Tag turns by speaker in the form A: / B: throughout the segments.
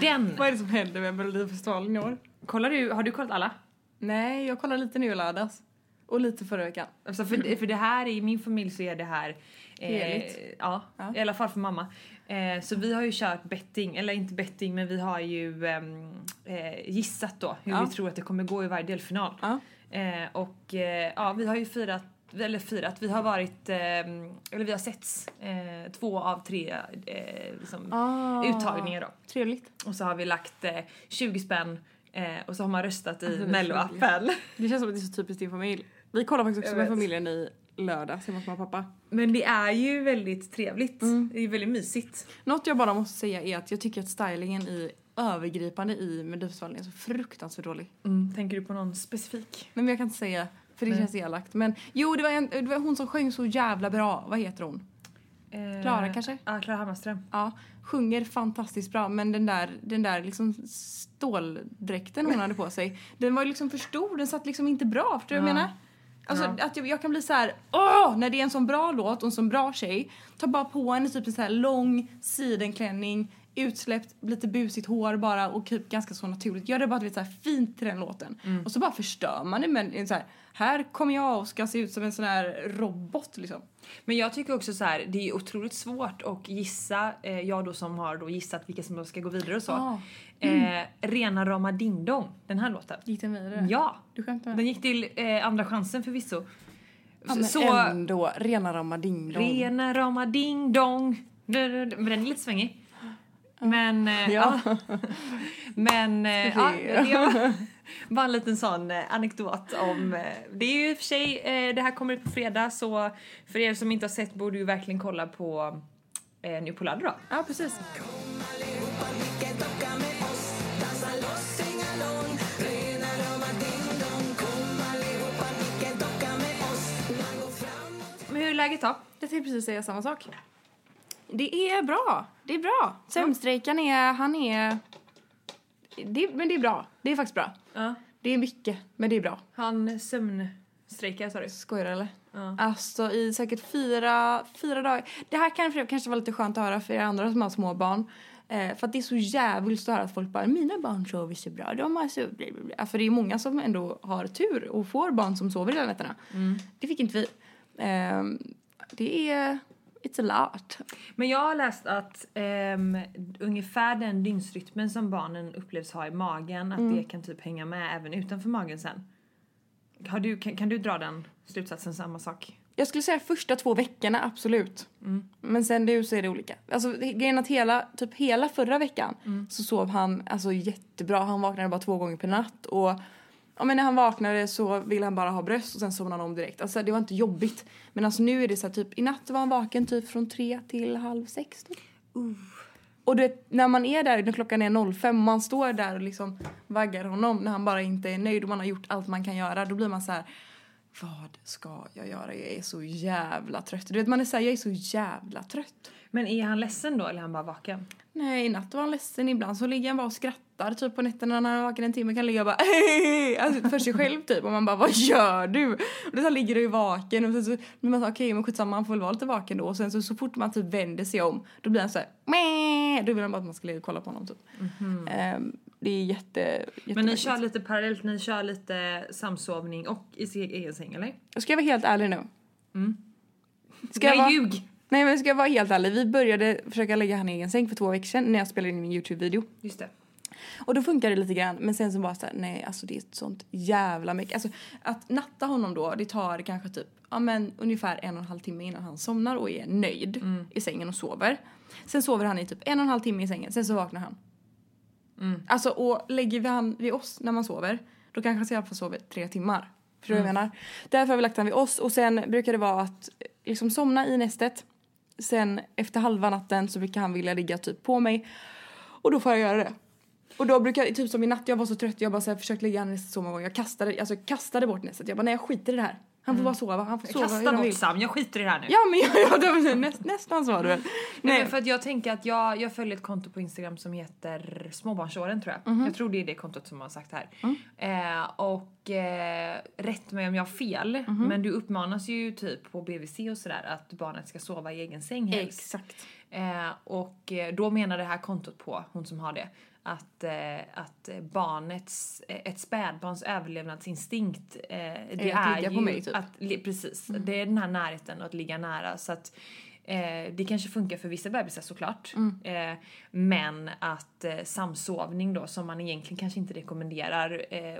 A: Den!
B: Vad är det som händer med Melodifestivalen i år?
A: Kollar du, har du kollat alla?
B: Nej, jag kollade lite nu i lördags. Och lite förra veckan.
A: Alltså för, för det här, i min familj så är det här...
B: Heligt.
A: ja,
B: Ja.
A: i alla fall för mamma. Eh, så vi har ju kört betting, eller inte betting men vi har ju ehm, eh, gissat då hur
B: Ja.
A: vi tror att det kommer gå i varje delfinal.
B: Ja.
A: Eh, och eh, ja, vi har ju firat, eller firat, vi har varit, ehm, eller vi har setts eh, två av tre eh, liksom,
B: Ah,
A: uttagningar då.
B: Trevligt.
A: Och så har vi lagt eh, 20 spänn eh, och så har man röstat i
B: Alltså,
A: melloappen.
B: Det känns som att det är så typiskt din familj. Vi kollar faktiskt också med familjen i lördags hemma hos mamma och pappa.
A: Men det är ju väldigt trevligt.
B: Mm.
A: Det är väldigt mysigt.
B: Något jag bara måste säga är att jag tycker att stylingen i övergripande i Melodifestivalen är så fruktansvärt dålig.
A: Tänker du på någon specifik?
B: Men jag kan inte säga, för det
A: Nej.
B: känns elakt. Men jo, det var, en, det var hon som sjöng så jävla bra. Vad heter hon?
A: Eh,
B: Klara kanske?
A: Ja, Klara Hammarström.
B: Ja, sjunger fantastiskt bra men den där, den där liksom ståldräkten hon hade på sig, den var liksom för stor, den satt liksom inte bra, förstår du vad jag
A: Ja.
B: menar? Alltså
A: Ja.
B: att jag, jag kan bli så här, åh, när det är en sån bra låt och en sån bra tjej, ta bara på henne typ en så här lång sidenklänning, utsläppt, lite busigt hår bara och typ ganska så naturligt. Gör det bara vet, så här fint till den låten. Och så bara förstör man det med en så här, här kommer jag och ska se ut som en sån här robot liksom.
A: Men jag tycker också så här, det är otroligt svårt att gissa, eh, jag då som har då gissat vilka som ska gå vidare och så.
B: Ah.
A: Eh, Rena rama ding dong, den här låten.
B: Gick den vidare?
A: Ja!
B: Du skämtar
A: Den gick till eh, andra chansen förvisso.
B: Ja, men
A: så,
B: ändå, rena rama ding dong.
A: Rena rama ding dong. Men den är lite svängig. Men, eh,
B: Ja.
A: ja. Men, eh, ja, det var bara en liten sån eh, anekdot om... Det är ju i och för sig, eh, det här kommer ut på fredag så för er som inte har sett borde ju verkligen kolla på eh, nu på lördag då.
B: Ja, precis.
A: Men hur är läget då?
B: Jag tänkte precis säga samma sak. Det är bra. Det är bra. Sömnstrejkan är, han är... Det, men det är bra. Det är faktiskt bra.
A: Ja.
B: Det är mycket, men det är bra.
A: Han sömnstrejkar sa du?
B: Skojar eller?
A: Ja.
B: Alltså i säkert fyra, fyra dagar. Det här kan för er kanske vara lite skönt att höra för er andra som har små barn. Eh, för att det är så jävligt att höra att folk bara mina barn sover så bra. De har så... bla, bla, bla." För det är många som ändå har tur och får barn som sover hela nätterna. Det fick inte vi. Eh, det är... It's a lot.
A: Men jag har läst att ehm, ungefär den dygnsrytmen som barnen upplevs ha i magen, att
B: Mm.
A: det kan typ hänga med även utanför magen sen. Har du, kan, kan du dra den slutsatsen samma sak?
B: Jag skulle säga första två veckorna, absolut. Men sen nu så är det olika. Alltså grejen att hela, typ hela förra veckan så sov han alltså jättebra. Han vaknade bara två gånger per natt och ja, men när han vaknade så ville han bara ha bröst och sen somnade han om direkt. Alltså det var inte jobbigt. Men alltså nu är det så här, typ i natt var han vaken typ från tre till halv sex typ. Och du vet, när man är där när klockan är 05 och man står där och liksom vaggar honom när han bara inte är nöjd och man har gjort allt man kan göra, då blir man så här. Vad ska jag göra? Jag är så jävla trött. Du vet, man är så här, jag är så jävla trött.
A: Men är han ledsen då eller är han bara vaken?
B: Nej, i natt var han ledsen. Ibland så ligger han bara och skrattar typ på nätterna när han är vaken en timme kan ligga och bara alltså, för sig själv typ och man bara vad gör du? Och då så ligger du vaken och sen så blir man så okej men skitsamma han får väl vara lite vaken då och sen så, så fort man typ vänder sig om då blir han så här Mäh! då vill han bara att man ska ligga och kolla på honom typ. Ehm, det är jätte, jätte.
A: Men ni kör lite parallellt, ni kör lite samsovning och i egen säng eller?
B: Ska jag vara helt ärlig nu? Ska
A: Nej
B: jag vara...
A: ljug!
B: Nej men ska jag vara helt ärlig, vi började försöka lägga han i egen säng för två veckor sedan när jag spelade in min Youtube-video.
A: Just det.
B: Och då funkar det lite grann men sen så bara så här, nej alltså det är ett sånt jävla mycket. Alltså att natta honom då, det tar kanske typ, ja men ungefär en och en halv timme innan han somnar och är nöjd i sängen och sover. Sen sover han i typ en och en halv timme i sängen, sen så vaknar han. Alltså och lägger vi han vid oss när man sover, då kanske han i alla fall sover tre timmar. Förstår du vad jag menar? Därför har vi lagt han vid oss och sen brukar det vara att liksom somna i nästet. Sen efter halva natten så brukar han vilja ligga typ på mig. Och då får jag göra det. Och då brukar typ som i natt, jag var så trött, jag bara så här, försökt lägga nästet så många gånger. Jag kastade, alltså kastade bort nästet. Jag bara nej jag skiter i det här. Han får bara sova, han får sova
A: Kasta bort. Sam, jag skiter i det här nu.
B: Ja men jag, jag, var näst, nästan så var det väl.
A: Nej.
B: Nej.
A: men för att jag tänker att jag, jag följer ett konto på Instagram som heter småbarnsåren tror jag.
B: Mhm.
A: Jag tror det är det kontot som har sagt här.
B: Mm.
A: Eh, och och eh, rätt mig om jag har fel,
B: Mhm.
A: men du uppmanas ju typ på BVC och sådär att barnet ska sova i egen säng helst.
B: Exakt.
A: Eh, och eh, då menar det här kontot på, hon som har det, att, eh, att barnets, ett spädbarns överlevnadsinstinkt, eh, det
B: att
A: är
B: ligga
A: ju
B: på mig, typ. Mm.
A: att, precis, det är den här närheten och att ligga nära. Så att eh, det kanske funkar för vissa bebisar såklart.
B: Mm.
A: Eh, men att eh, samsovning då, som man egentligen kanske inte rekommenderar, eh,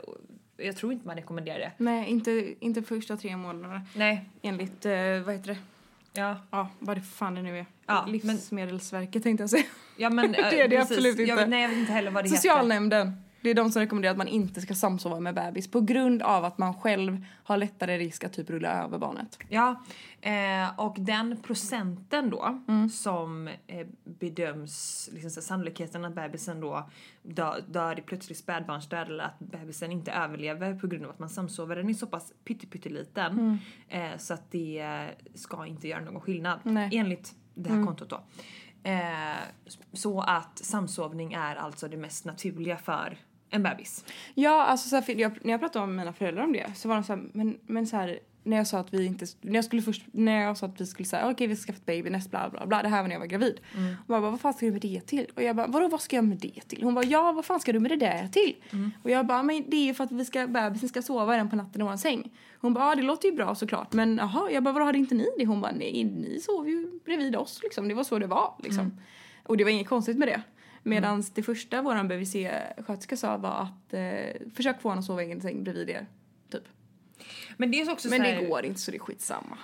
A: jag tror inte man rekommenderar det.
B: Nej, inte, inte första tre månaderna.
A: Nej,
B: Enligt, eh, vad heter det?
A: Ja.
B: Ja, vad det fan det nu är.
A: Ja, men-
B: Livsmedelsverket tänkte jag säga.
A: Ja men
B: Det är det
A: precis.
B: absolut inte.
A: Jag, nej jag vet inte heller vad det heter.
B: Det är de som rekommenderar att man inte ska samsova med bebis på grund av att man själv har lättare risk att typ rulla över barnet.
A: Ja, eh, och den procenten då
B: Mm.
A: som eh, bedöms, liksom så sannolikheten att bebisen då dör, dör i plötslig spädbarnsdöd eller att bebisen inte överlever på grund av att man samsover, den är så pass pytteliten
B: Mm.
A: eh, så att det ska inte göra någon skillnad
B: Nej. Mm.
A: enligt det här kontot då. Eh, så att samsovning är alltså det mest naturliga för en bebis.
B: Ja, alltså så här, jag, när jag pratade med mina föräldrar om det så var de så här, men, men så här, när jag sa att vi inte, när jag skulle först, när jag sa att vi skulle säga okej vi ska skaffa ett baby näst bla bla bla, det här var när jag var gravid.
A: Mm.
B: Hon bara, vad fan ska du med det till? Och jag bara, vadå vad ska jag med det till? Hon bara, ja vad fan ska du med det där till?
A: Mm.
B: Och jag bara, men det är ju för att vi ska, bebisen ska sova den på natten i våran säng. Hon bara, ja det låter ju bra såklart men jaha, jag bara, vadå hade inte ni det? Hon bara, nej ni sov ju bredvid oss liksom, det var så det var liksom.
A: Mm.
B: Och det var inget konstigt med det. Medan det första våran BVC-sköterska sa var att eh, försök få honom att sova i egen säng bredvid er. Typ.
A: Men det är också
B: Men
A: här,
B: det går inte så det är skitsamma.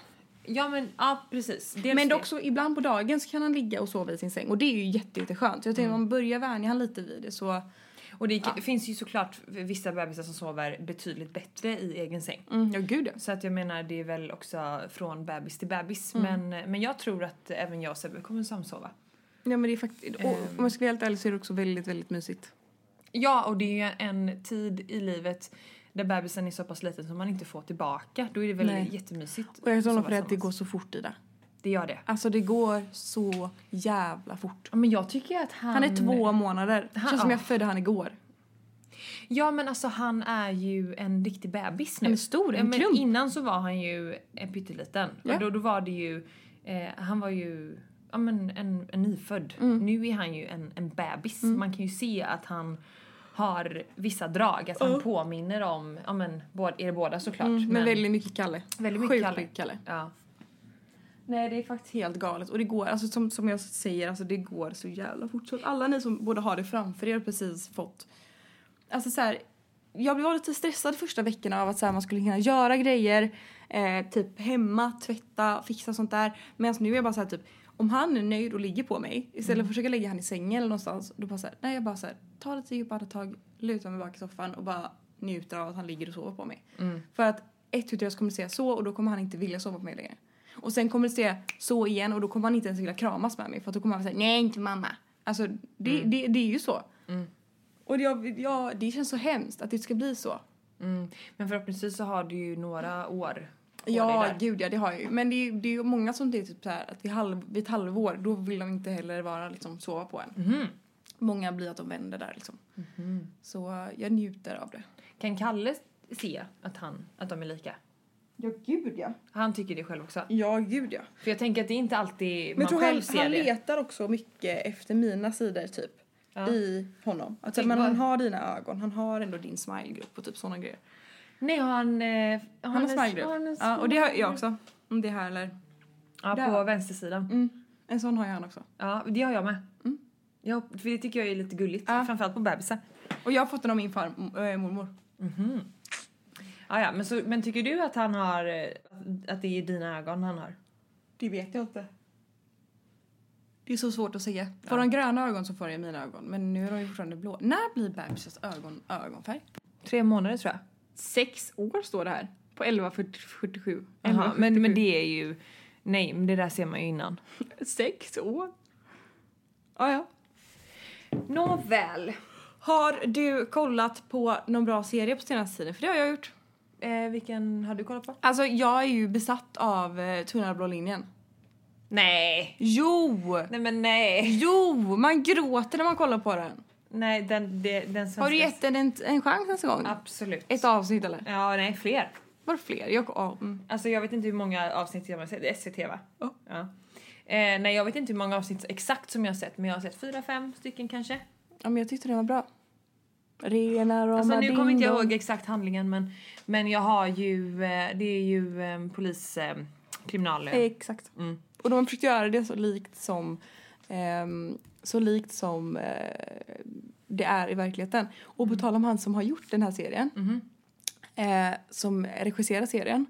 A: Ja men ja precis. Dels
B: Men
A: det.
B: dock så ibland på dagen så kan han ligga och sova i sin säng och det är ju jätte, jätteskönt. Jag tänker om man börjar vänja han lite vid det så
A: Och det finns ju såklart vissa bebisar som sover betydligt bättre i egen säng.
B: mm, ja gud ja.
A: Så att jag menar det är väl också från bebis till bebis.
B: Mm.
A: Men, men jag tror att även jag och Sebbe kommer samsova.
B: Ja men det är faktiskt, och
A: Ehm.
B: om jag ska vara helt ärlig så är det också väldigt, väldigt mysigt.
A: Ja och det är en tid i livet där bebisen är så pass liten som man inte får tillbaka. Då är det väl
B: Nej.
A: jättemysigt.
B: Och jag
A: sova
B: på det att det går så fort Ida.
A: Det gör det.
B: Alltså det går så jävla fort.
A: Ja, Men jag tycker att han...
B: Han är två månader.
A: Han-
B: känns som
A: ja.
B: jag födde han igår.
A: Ja men alltså han är ju en riktig bebis nu.
B: Är stor, en
A: ja, men
B: klump.
A: Innan så var han ju en pytteliten.
B: Ja.
A: Och då, då var det ju, eh, han var ju ja, men en, en nyfödd.
B: Mm.
A: Nu är han ju en, en bebis. Man kan ju se att han har vissa drag, att han påminner om, ja men båda, er båda såklart.
B: Mm, men, väldigt mycket Kalle.
A: väldigt mycket
B: Sjukt
A: Kalle.
B: mycket Kalle.
A: Ja.
B: Nej det är faktiskt helt galet och det går, alltså som, som jag säger, alltså det går så jävla fort. Så alla ni som både har det framför er och precis fått, alltså så här, jag blev lite stressad första veckorna av att så här, man skulle hinna göra grejer, eh, typ hemma, tvätta, fixa sånt där. Men nu är jag bara så här, typ, om han är nöjd och ligger på mig istället för att försöka lägga han i sängen eller någonstans, då bara så här, nej jag bara så här, tar lite djupa andetag, lutar mig bak i soffan och bara njuter av att han ligger och sover på mig.
A: Mm.
B: För att ett utav oss kommer säga så och då kommer han inte vilja sova på mig längre. Och sen kommer det säga så igen och då kommer han inte ens vilja kramas med mig för att då kommer han säga nej inte mamma. Alltså det, det, det är ju så.
A: Mm.
B: Och jag, jag, det känns så hemskt att det ska bli så.
A: Mm. Men förhoppningsvis så har du ju några år
B: Ja, gud ja, det har jag ju. Men det är det är ju många som det är typ så här att vid, halv, vid ett halvår då vill de inte heller vara liksom sova på en.
A: Mhm.
B: Många blir att de vänder där liksom. Så eh, jag njuter av det.
A: Kan Kalle se att, han, att de är lika?
B: Ja, gud ja.
A: Han tycker det själv också.
B: Ja, gud ja.
A: För jag tänker att det är inte alltid
B: Men
A: man
B: tror
A: själv
B: han,
A: ser
B: han
A: det.
B: letar också mycket efter mina sidor typ.
A: Ja.
B: I honom. Alltså,
A: Typ
B: men han har dina ögon, han har ändå din smilegrupp och typ sådana grejer.
A: Nej, har han... Eh,
B: Han har smilegrupp.
A: har han en
B: Ja, och det har jag
A: smile-
B: också. Om det här eller...
A: Ja,
B: Där.
A: på vänstersidan.
B: Mm, en sån har jag han också.
A: Ja, det har jag med.
B: Mm.
A: Ja, för det tycker jag är lite gulligt.
B: Ja.
A: Framförallt på bebisar.
B: Och jag har fått den av min far, äh, mormor.
A: Mhm. Ja, ja, men, så, men tycker du att han har... eh, Att det är dina ögon han har?
B: Det vet jag inte. Det är så svårt att säga. Får
A: Ja.
B: de gröna ögon så får de mina ögon. Men nu är de ju fortfarande blå. När blir bebisars ögon ögonfärg?
A: Tre månader tror jag.
B: Sex år står det här. På 1147.
A: Jaha, men, men det är ju... Nej, men det där ser man ju innan.
B: Sex år? Ja, ja.
A: Nåväl.
B: Har du kollat på någon bra serie på senaste tiden? För det har jag gjort.
A: Eh, vilken har du kollat på?
B: Alltså jag är ju besatt av eh, Tunna blå linjen.
A: Nej.
B: Jo!
A: Nej men nej.
B: Jo! Man gråter när man kollar på den.
A: Nej, den, det, den svenska...
B: Har du gett den en, en chans nästa gång?
A: Absolut.
B: Ett avsnitt eller?
A: Ja, nej, fler.
B: Var fler? Jag, ja, mm.
A: Alltså jag vet inte hur många avsnitt jag har sett. Det är SVT va?
B: Ja.
A: ja. Eh, nej, jag vet inte hur många avsnitt exakt som jag har sett, men jag har sett fyra, fem stycken kanske.
B: ja, men jag tyckte den var bra. Renar och
A: Alltså nu kommer inte jag ihåg exakt handlingen, men, men jag har ju, eh, det är ju eh, polis, eh, kriminal... eh,
B: Exakt.
A: Mm.
B: Och de har försökt göra det så likt som ehm, så likt som eh, det är i verkligheten. Och på tal om han som har gjort den här serien,
A: Mhm.
B: eh, som regisserar serien,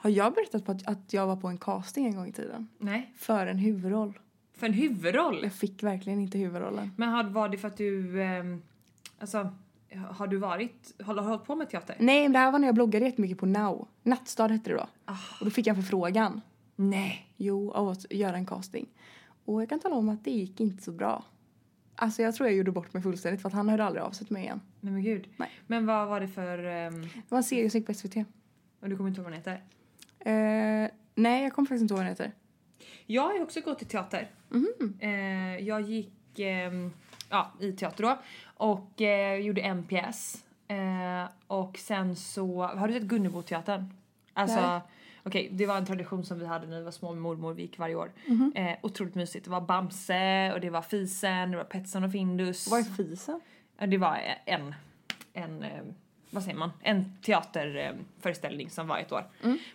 B: har jag berättat på att, att jag var på en casting en gång i tiden.
A: Nej,
B: För en huvudroll.
A: för en huvudroll.
B: Jag fick verkligen inte huvudrollen.
A: Men har, var det för att du, eh, alltså, har du varit, har du hållit på med teater?
B: Nej, men det här var när jag bloggade jättemycket på Now. Nattstad hette det då.
A: Ah.
B: Och då fick jag en förfrågan.
A: Nej.
B: Jo, av att göra en casting. Och jag kan tala om att det gick inte så bra. Alltså jag tror jag gjorde bort mig fullständigt för att han hörde aldrig av sig till mig igen.
A: Nej men gud.
B: Nej.
A: Men vad var det för, ehm,
B: Det var en serie som gick på SVT.
A: och du kommer inte ihåg vad den heter?
B: Eh, nej, jag kommer faktiskt inte ihåg vad den heter.
A: Jag har ju också gått i teater. Eh, jag gick ehm, ja, i teater då och eh, gjorde en pjäs. Och sen så, har du sett Gunneboteatern? Alltså,
B: Nej.
A: Okej, det var en tradition som vi hade när vi var små med mormor, vi gick varje år. Eh, otroligt mysigt. Det var Bamse och det var Fisen, det var Petson och Findus.
B: Vad är fisen?
A: Det var en, en eh, vad säger man, en teaterföreställning som var ett år.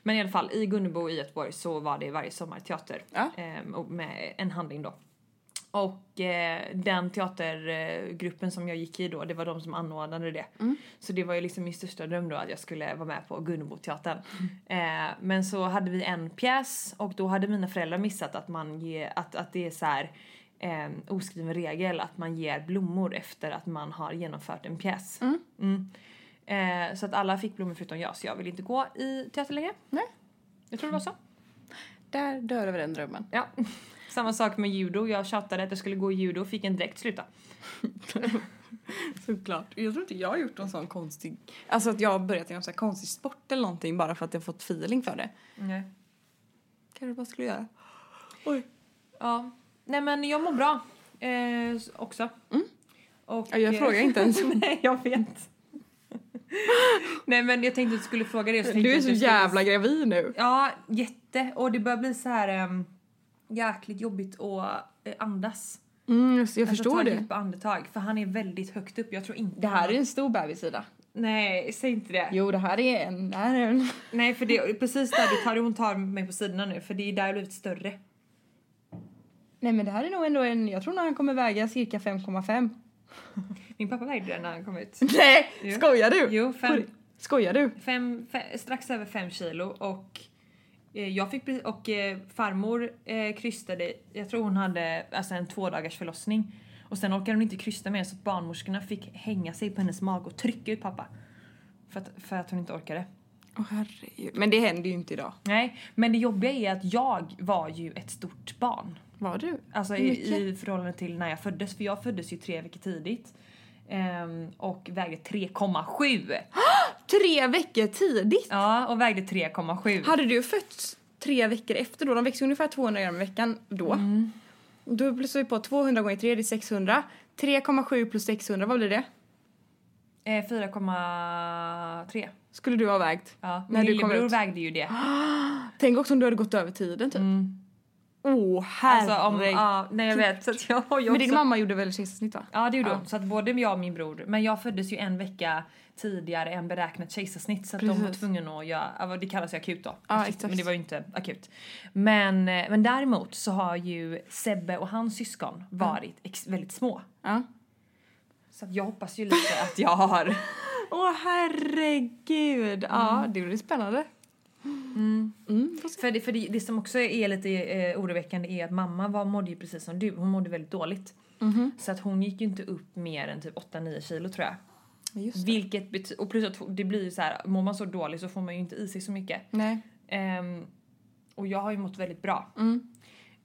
A: Men i alla fall i Gunnebo i Göteborg så var det varje sommar teater
B: Ja.
A: eh, med en handling då. Och eh, den teatergruppen som jag gick i då, det var de som anordnade det. Så det var ju liksom min största dröm då att jag skulle vara med på Gunneboteatern. Eh, men så hade vi en pjäs och då hade mina föräldrar missat att man ger, att, att det är så här eh, oskriven regel att man ger blommor efter att man har genomfört en pjäs. Mm. Eh, så att alla fick blommor förutom jag, så jag vill inte gå i teater längre.
B: Nej.
A: Jag tror det var så.
B: Där dör över den drömmen.
A: Ja. Samma sak med judo. Jag tjatade att jag skulle gå i judo och fick en direkt sluta.
B: Såklart. Jag tror inte jag har gjort någon sån konstig... Alltså att jag har börjat i någon sån konstig sport eller någonting bara för att jag fått feeling för det.
A: Nej.
B: Kanske bara skulle göra. Oj.
A: Ja. Nej men jag mår bra. Eh, också. Och,
B: Ja, jag frågar inte ens.
A: Nej, jag vet. Nej men jag tänkte att du skulle fråga det.
B: Du är så
A: skulle-
B: jävla gravid nu.
A: Ja, jätte. Och det börjar bli så här um, jäkligt jobbigt att eh, andas.
B: Mm, jag
A: Alltså,
B: förstår
A: ta
B: det.
A: djupa andetag. För han är väldigt högt upp. Jag tror inte
B: Det här är en stor bebis Ida.
A: Nej, säg inte det.
B: Jo, det här är en... Det här är en...
A: Nej, för det är precis där du tar, hon tar mig på sidorna nu. För det är där jag blivit större.
B: Nej, men det här är nog ändå en... Jag tror nog han kommer väga cirka 5,5.
A: Min pappa vägde den när han kom ut.
B: Nej,
A: Jo.
B: skojar du?
A: Jo, fem,
B: Skojar du?
A: fem, fe- strax över fem kilo och jag fick och eh, farmor eh, krystade, jag tror hon hade alltså en två dagars förlossning och sen orkade hon inte krysta mer så att barnmorskorna fick hänga sig på hennes mage och trycka ut pappa. För att, för att hon inte orkade.
B: Åh herregud. Men det händer ju inte idag.
A: Nej, men det jobbiga är att jag var ju ett stort barn.
B: Var du?
A: Alltså i, i förhållande till när jag föddes, för jag föddes ju tre veckor tidigt. Ehm, och vägde 3,7.
B: Tre veckor tidigt?
A: Ja, och vägde 3,7.
B: Hade du fötts tre veckor efter då? De växer ungefär 200 gram i veckan då. Då plussar vi på 200 gånger 3, det är 600. 3,7 plus 600, vad blir det?
A: Eh, 4,3.
B: Skulle du ha vägt?
A: Ja,
B: När
A: min
B: du kom
A: lillebror vägde ju det.
B: Tänk också om du hade gått över tiden typ. Åh
A: Alltså om,
B: herregud.
A: ja, nej jag vet. Så att jag har ju
B: Men din
A: också,
B: mamma gjorde väl kejsarsnitt va?
A: ja det gjorde
B: Ja.
A: hon. Så att både jag och min bror, men jag föddes ju en vecka tidigare än beräknat kejsarsnitt så att de var
B: Precis.
A: tvungna att göra, det kallas ju akut då.
B: Ja,
A: Akut, men det var ju inte akut. Men, eh, men däremot så har ju Sebbe och hans syskon varit ex- väldigt små.
B: Ja.
A: Så att jag hoppas ju lite att jag har...
B: Åh herregud. Ja, det blir spännande. Mm, se.
A: För, det, för det, det som också är lite eh, oroväckande är att mamma var, mådde ju precis som du, hon mådde väldigt dåligt.
B: Mhm.
A: Så att hon gick ju inte upp mer än typ 8-9 kilo tror jag. Vilket bety- och plus att det blir så här, mår man så dåligt så får man ju inte i sig så mycket.
B: Nej.
A: Ehm, och jag har ju mått väldigt bra.
B: Mm.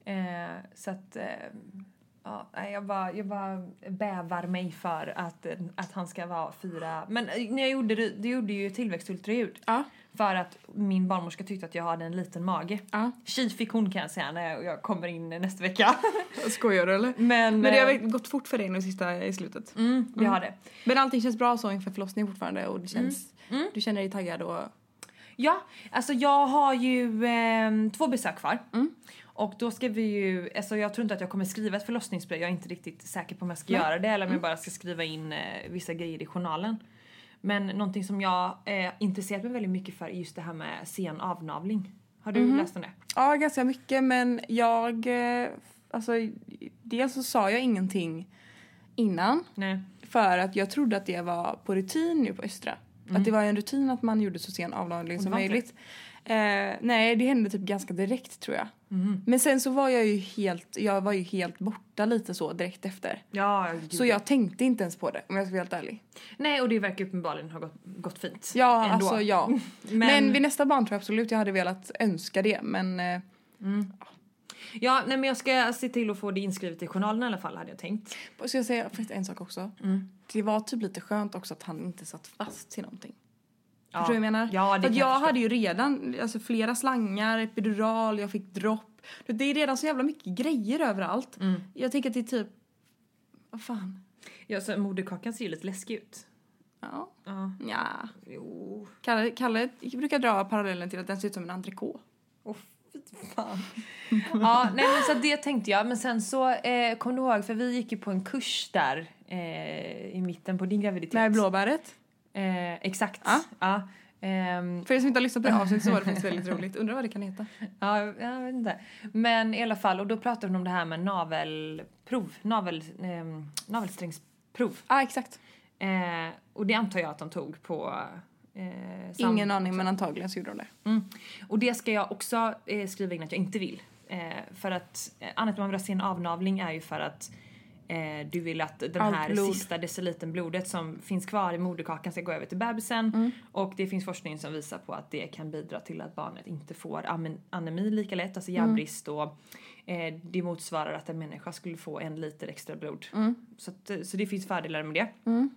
A: Eh, så att, ehm, Ja, jag bara, jag bara bävar mig för att, att han ska vara fyra. Men eh, när jag gjorde det, det gjorde ju tillväxtultraljud.
B: Ja.
A: För att min barnmorska tyckte att jag hade en liten mage.
B: Ja.
A: Tji fick hon kan jag säga när jag, kommer in nästa vecka.
B: Skojar du eller?
A: Men,
B: Men det har
A: eh,
B: gått fort för dig nu sista i slutet?
A: mm, vi har det.
B: Men allting känns bra så inför förlossning fortfarande och det känns,
A: Mm.
B: du känner dig taggad och...
A: Ja, alltså jag har ju eh, två besök kvar.
B: Mm.
A: Och då ska vi ju, alltså jag tror inte att jag kommer skriva ett förlossningsbrev, jag är inte riktigt säker på om jag ska
B: Nej. Mm.
A: göra det eller om jag bara ska skriva in eh, vissa grejer i journalen. Men någonting som jag eh, intresserat mig väldigt mycket för är just det här med sen avnavling. Har du
B: Mhm.
A: läst om det?
B: Ja, ganska mycket men jag... eh, Alltså, dels så sa jag ingenting innan
A: Nej.
B: för att jag trodde att det var på rutin nu på Östra. Att det var en rutin att man gjorde så sen avlagring
A: Och
B: som möjligt. Eh, nej, det hände typ ganska direkt tror jag.
A: Mhm.
B: Men sen så var jag ju helt, jag var ju helt borta lite så direkt efter.
A: Ja, gud.
B: Så jag tänkte inte ens på det om jag ska vara helt ärlig.
A: Nej, och det verkar uppenbarligen ha gått, gått fint.
B: Ja,
A: ändå.
B: alltså ja. Men,
A: Men,
B: vid nästa barn tror jag absolut jag hade velat önska det men eh,
A: ja, nej, men jag ska se till att få det inskrivet i journalen i alla fall hade jag tänkt.
B: Ska jag säga en sak också?
A: Mm.
B: Det var typ lite skönt också att han inte satt fast till någonting.
A: Ja.
B: Förstår du vad jag menar?
A: Ja, det
B: För
A: jag
B: jag hade ju redan alltså, flera slangar, epidural, jag fick dropp. Det är redan så jävla mycket grejer överallt.
A: Mm.
B: Jag tänker att det är typ... Vad fan?
A: Ja, så moderkakan ser ju lite läskig ut.
B: Ja.
A: Ja.
B: ja.
A: Jo.
B: Kalle, Kalle brukar dra parallellen till att den ser ut som en entrecote.
A: Fy fan. ja, nej men så det tänkte jag. Men sen så eh, kom du ihåg, för vi gick ju på en kurs där eh, i mitten på din graviditet.
B: Med blåbäret.
A: Eh, exakt.
B: Ja.
A: Ja. Ehm,
B: För er som inte har lyssnat på det avsnittet så var det faktiskt väldigt roligt. Undrar vad det kan heta.
A: ja, jag vet inte. Men i alla fall, och då pratade hon om det här med navelprov. Navel, ehm, navelsträngsprov.
B: Ja, ah, exakt.
A: Eh, och det antar jag att de tog på eh, sam-
B: Ingen aning men antagligen så gjorde de det.
A: Mm. Och det ska jag också eh, skriva in att jag inte vill. Eh, för att eh, anledningen till att man vill ha sen avnavling är ju för att eh, du vill att den
B: Allt
A: här
B: blod.
A: sista decilitern blodet som finns kvar i moderkakan ska gå över till bebisen.
B: Mm.
A: Och det finns forskning som visar på att det kan bidra till att barnet inte får anemi lika lätt, alltså
B: Mm.
A: järnbrist och eh, det motsvarar att en människa skulle få en liter extra blod.
B: Mm.
A: Så, att, eh, så det finns fördelar med det.
B: Mm.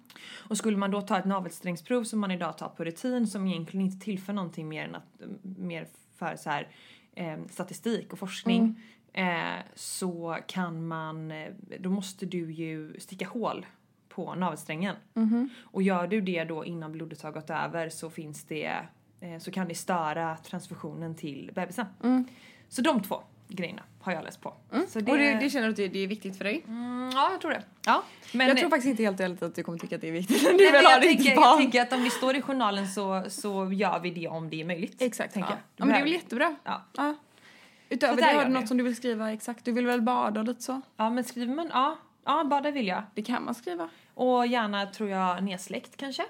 A: Och skulle man då ta ett navelsträngsprov som man idag tar på rutin som egentligen inte tillför någonting mer än att mer för så här eh, statistik och forskning eh, så kan man, eh, då måste du ju sticka hål på navelsträngen.
B: Mhm.
A: Och gör du det då innan blodet har gått över så finns det, eh, så kan det störa transfusionen till bebisen.
B: Mm.
A: Så de två grejerna har jag läst på. Så
B: Och det, det känner du att det, det är viktigt för dig?
A: Mm, ja, jag tror det. Ja, men,
B: jag tror faktiskt inte helt ärligt att du kommer tycka att det är viktigt. Du
A: Nej,
B: vill
A: men
B: ha
A: jag,
B: ditt
A: tänker, jag
B: barn.
A: tänker att om det står i journalen så, så gör vi det om det är möjligt.
B: Exakt. ja.
A: jag.
B: ja men det är väl jättebra.
A: Ja.
B: Ja. Utöver det har du något som du vill skriva exakt. Du vill väl bada och lite så?
A: Ja, men skriver man, ja, ja, bada vill jag.
B: Det kan man skriva.
A: Och gärna tror jag nedsläckt kanske.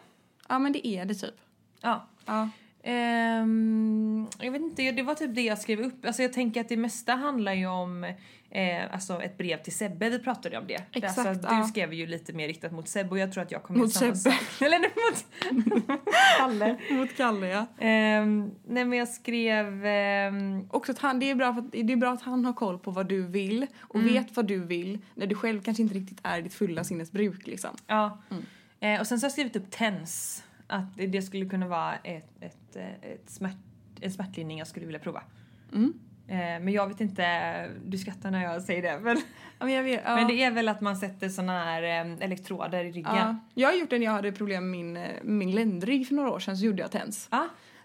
B: Ja men det är det typ.
A: Ja.
B: Ja.
A: Ehm, jag vet inte, det var typ det jag skrev upp. Alltså jag tänker att det mesta handlar ju om eh, alltså ett brev till Sebbe, vi pratade om det.
B: Exakt,
A: alltså, du
B: ja.
A: skrev ju lite mer riktat mot Sebbe och jag tror att jag kommer
B: Mot
A: göra samma
B: Sebbe.
A: sak. Eller mot Kalle.
B: Mot Kalle ja.
A: Ehm, nej men jag skrev... ehm,
B: Också att han, det, är bra för att, det är bra att han har koll på vad du vill och
A: Mm.
B: vet vad du vill när du själv kanske inte riktigt är ditt fulla sinnesbruk liksom.
A: Ja.
B: Mm.
A: Eh, och sen så har jag skrivit upp TENS. Att det- skulle kunna vara ett, ett, ett smärt, en smärtlindring jag skulle vilja prova.
B: Mm.
A: Eh, men jag vet inte, du skrattar när jag säger det. Men,
B: Ja, men vet, ja.
A: men det är väl att man sätter såna här eh, elektroder i ryggen.
B: ja. Jag har gjort det när jag hade problem med min, eh, min ländrygg för några år sedan så gjorde jag TENS.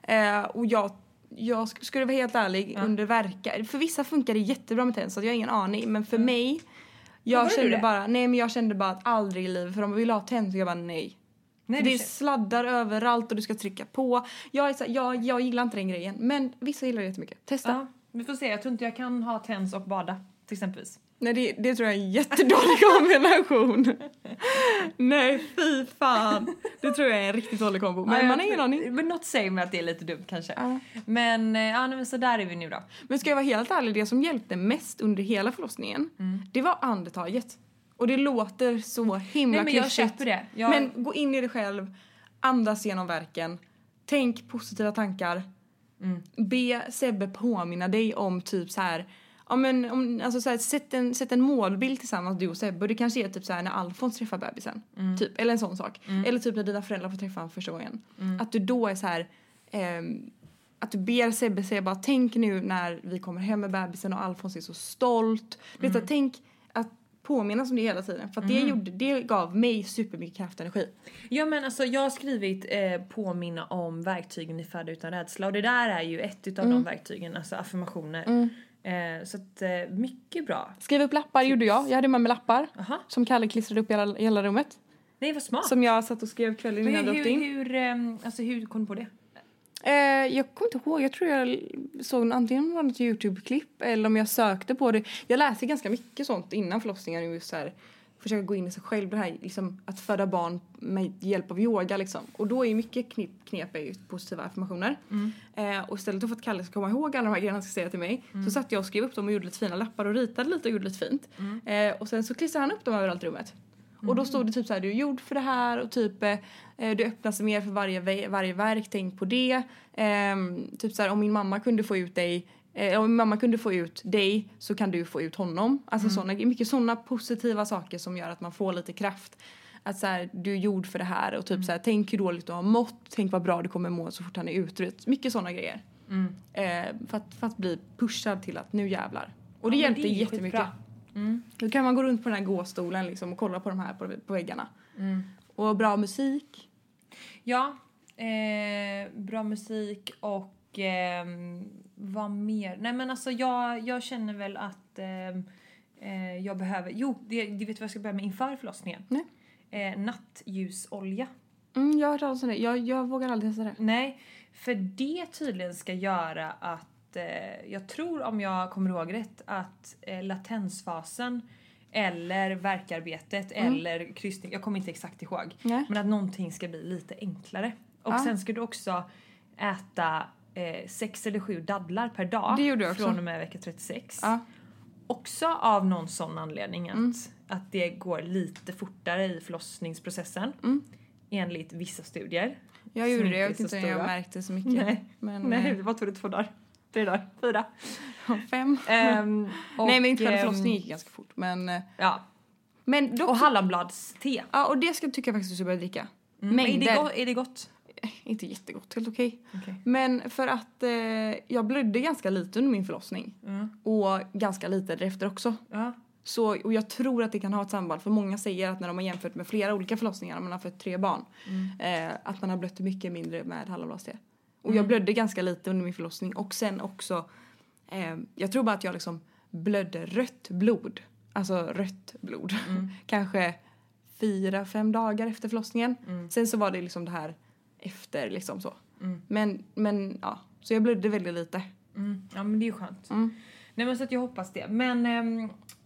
B: Eh, och jag, jag sk- skulle vara helt ärlig, under verka, för vissa funkar det jättebra med TENS så jag har ingen aning men för mig, jag kände bara, nej men jag kände bara att aldrig i livet för de vill ha TENS och jag bara nej.
A: Nej,
B: det är sladdar överallt och du ska trycka på. Jag, är så, här, jag, jag gillar inte den grejen men vissa gillar det jättemycket. Testa.
A: ja, vi får se, jag tror inte jag kan ha TENS och bada till exempelvis.
B: Nej det, det tror jag är en jättedålig kombination. nej fy fan. Det tror jag är en riktigt dålig kombo. Men
A: Ja,
B: man har ingen aning.
A: Men något säger mig att det är lite dumt kanske.
B: Ja.
A: Men, eh, ja, men så där är vi nu då.
B: Men ska jag vara helt ärlig, det som hjälpte mest under hela förlossningen,
A: Mm.
B: det var andetaget. Och det låter så himla
A: Nej men jag köper det. Jag,
B: Men gå in i dig själv, andas genom verken, tänk positiva tankar.
A: Mm.
B: Be Sebbe påminna dig om typ så här Ja men om, alltså så här, sätt, en, sätt en målbild tillsammans du och Sebbe och det kanske är typ så här när Alfons träffar bebisen. Typ, eller en sån sak. Eller typ när dina föräldrar får träffa honom första gången. Att du då är så här ehm, att du ber Sebbe säga bara tänk nu när vi kommer hem med bebisen och Alfons är så stolt. Du vet, så här, tänk att påminnas om det hela tiden för att det, gjorde, det gav mig supermycket kraft och energi.
A: Ja men alltså jag har skrivit eh, påminna om verktygen i Föda utan rädsla och det där är ju ett utav de verktygen, alltså affirmationer. Eh, så att eh, mycket bra.
B: Skriv upp lappar gjorde jag. Jag hade med mig lappar
A: Aha.
B: som Kalle klistrade upp i hela, i hela rummet.
A: Nej vad smart.
B: Som jag satt och skrev kvällen innan jag
A: hur,
B: åkte
A: hur,
B: in.
A: hur, ehm, alltså hur kom du på det?
B: Eh, jag kommer inte ihåg, jag tror jag såg antingen var ett Youtube-klipp eller om jag sökte på det. Jag läste ganska mycket sånt innan förlossningen och just så här, försöka gå in i sig själv, det här liksom, att föda barn med hjälp av yoga liksom. Och då är mycket knep, knep är ju positiva affirmationer. Eh, och istället för att Kalle ska komma ihåg alla de här grejerna han ska säga till mig så satt jag och skrev upp dem och gjorde lite fina lappar och ritade lite och gjorde lite fint. Eh, och sen så klistrade han upp dem överallt i rummet. Och då stod det typ så här, du är gjord för det här och typ eh, du öppnar sig mer för varje, varje verk, tänk på det. Ehm, typ så här, om min mamma kunde få ut dig, eh, om min mamma kunde få ut dig så kan du få ut honom. Alltså såna, mycket sådana positiva saker som gör att man får lite kraft. Att så här, du är gjord för det här och typ så här, tänk hur dåligt du har mått, tänk vad bra du kommer må så fort han är ute. Mycket sådana grejer. Eh, för, att, för att bli pushad till att nu jävlar. Och det
A: Ja,
B: hjälpte
A: det
B: jättemycket.
A: skitbra. Mm.
B: Då kan man gå runt på den här gåstolen liksom och kolla på de här på, på väggarna.
A: Mm.
B: Och bra musik.
A: Ja, eh, bra musik och ehm, vad mer? Nej men alltså jag, jag känner väl att ehm, eh, jag behöver, jo, det, du vet vad jag ska börja med inför förlossningen?
B: Nej.
A: Eh, nattljusolja.
B: Mm, jag har hört talas om det. Jag, jag vågar aldrig testa det.
A: Nej, för det tydligen ska göra att, eh, jag tror om jag kommer ihåg rätt, att eh, latensfasen eller verkarbetet eller kryssning, jag kommer inte exakt ihåg.
B: Nej.
A: Men att någonting ska bli lite enklare. Och
B: Ja.
A: sen ska du också äta eh, sex eller sju dadlar per dag.
B: Det.
A: Från och med vecka 36.
B: Ja.
A: Också av någon sån anledning att, att det går lite fortare i förlossningsprocessen.
B: Mm.
A: Enligt vissa studier.
B: Jag gjorde det. Jag vet inte om jag märkte så mycket.
A: Nej.
B: Men,
A: Nej,
B: eh,
A: vad tog det? Två dagar? Tre dagar? Fyra?
B: fem.
A: Ehm, och,
B: Nej men inte själva
A: ehm,
B: förlossningen gick ganska fort. Men, eh,
A: Ja.
B: men dock,
A: Och hallonbladste.
B: ja, och det ska, tycker jag faktiskt du ska börja dricka.
A: Mm. Är,
B: Mängder.
A: det go- är det gott?
B: Inte jättegott, helt okej.
A: Okej.
B: Men för att eh, jag blödde ganska lite under min förlossning.
A: Mm.
B: Och ganska lite därefter också.
A: Ja.
B: Så, och jag tror att det kan ha ett samband för många säger att när de har jämfört med flera olika förlossningar, när man har fött tre barn, eh, att man har blött mycket mindre med hallonbladste. Och jag blödde ganska lite under min förlossning och sen också, eh, jag tror bara att jag liksom blödde rött blod. Alltså rött blod. Kanske fyra, fem dagar efter förlossningen. Sen så var det liksom det här efter liksom så. Men, men ja, så jag blödde väldigt lite.
A: Mm. Ja men det är ju skönt.
B: Mm.
A: Nej men så att jag hoppas det. Men